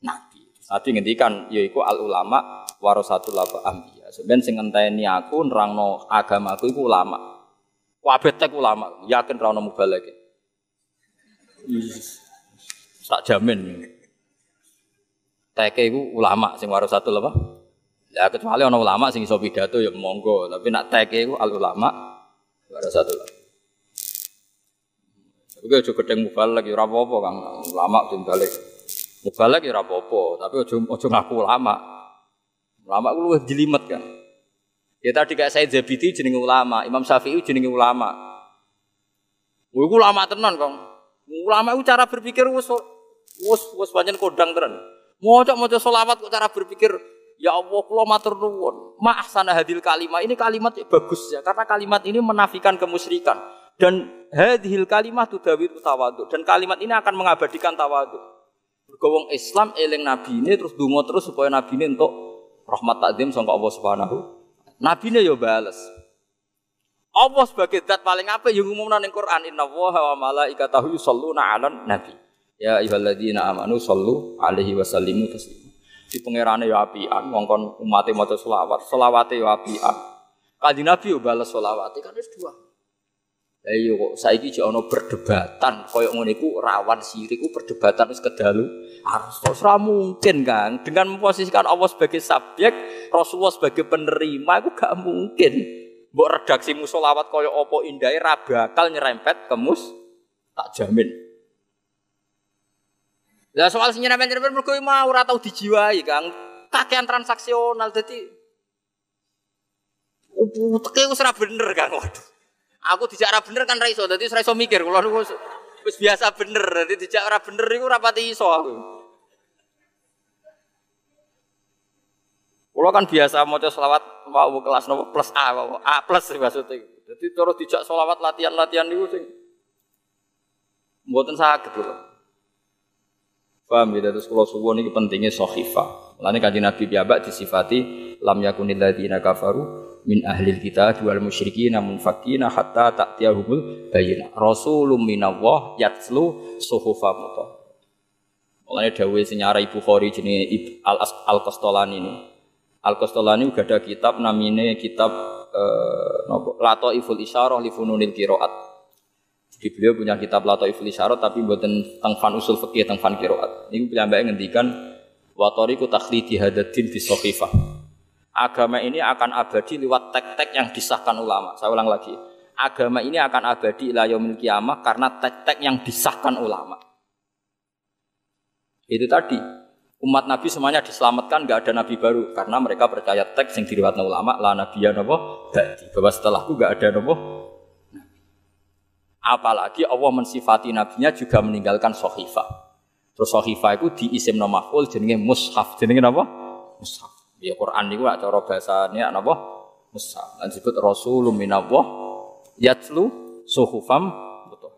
[SPEAKER 1] nabi. Nabi ngendikan yaiku al ulama warasatul anbiya. Sebenarnya sing ngenteni aku nerangno agamaku iku ulama. Kabeh tek ulama, yakin ra ono mubalake. Tak jamin. Teke iku ulama sing warasatul apa? Ya kecuali ono ulama sing iso pidato ya monggo, tapi nak teke iku al ulama warasatul Oke, aja gedeng mubalak ya apa-apa Kang. Ulama sing balik. Mubalak ya apa-apa, tapi ojo ojo ngaku ulama. Ulama ku luwih jelimet kan. Ya tadi kayak saya Zabidi jenenge ulama, Imam Syafi'i jenenge ulama. Kuwi ulama tenan, Kang. Ulama itu cara berpikir wis wis wis pancen kodang tenan. Maca maca selawat kok cara berpikir Ya Allah, kula matur nuwun. Ma'ahsana hadil kalimat. Ini kalimat yang bagus ya karena kalimat ini menafikan kemusyrikan dan hadhil kalimat tudawi tawadhu dan kalimat ini akan mengabadikan tawadhu. Bergowong Islam eling ini terus dungo terus supaya nabi ini untuk rahmat takdim sangka Allah Subhanahu. Ini ya bales. Allah sebagai zat paling apa yang umumnya ning Quran inna wa malaikatahu yusalluna 'alan nabi. Ya ayyuhalladzina amanu sallu alaihi wasallimu taslima di pangerane ya apian ngongkon umat maca selawat selawate ya apian kanjeng nabi yo bales selawate kan wis dua Lah iya kok saiki jek ana perdebatan koyo ngene iku rawan sirik ku perdebatan wis kedalu harus ora mungkin Kang dengan memposisikan Allah sebagai subjek Rasulullah sebagai penerima itu gak mungkin mbok redaksi musolawat koyo opo indahnya ra bakal nyerempet kemus tak jamin lah soal sing nyerempet-nyerempet mergo mau ora tau dijiwai, Kang. Kakean transaksional dadi Uteke wis ora bener, Kang. Waduh. Aku dijak ora bener kan ra iso, dadi ora iso mikir. Kula niku wis biasa bener, dadi dijak ora bener iku ora pati iso aku. Kula kan biasa maca selawat mau kelas nopo plus A, A plus maksudnya. Jadi terus dijak selawat latihan-latihan niku sing mboten saged kula. Paham ya, terus kalau suwon ini pentingnya sohifa. Lalu kaji Nabi biabak disifati lam yakunil ladina kafaru min ahlil kita jual musyriki namun fakina hatta tak tiahumul bayina. Rasulum minawah yatslu suhufa mutah. Mulanya dawe senyara Ibu Khori jenis Al Al Kostolani ini. Al Kostolani juga ada kitab namanya kitab eh, nopo Lato Iful Isyarah li Fununil Kiroat. Jadi beliau punya kitab Lato Ifli Syarat tapi buatan tentang fan usul fikih tentang fan kiroat. Ini beliau ngendikan watoriku takhlidi hadatin di sofifah. Agama ini akan abadi lewat tek-tek yang disahkan ulama. Saya ulang lagi. Agama ini akan abadi ila yaumil kiamah karena tek-tek yang disahkan ulama. Itu tadi. Umat Nabi semuanya diselamatkan, nggak ada Nabi baru karena mereka percaya teks yang diriwatkan ulama lah Nabi ya nopo bahwa setelahku nggak ada nopo Apalagi Allah mensifati nabinya juga meninggalkan sohifa. Terus sohifa itu di isim nomaful jenenge mushaf. Jenenge apa? Mushaf. Ya Quran itu cara bahasanya apa? Mushaf. Dan disebut Rasulun minallah yatlu suhufam betul.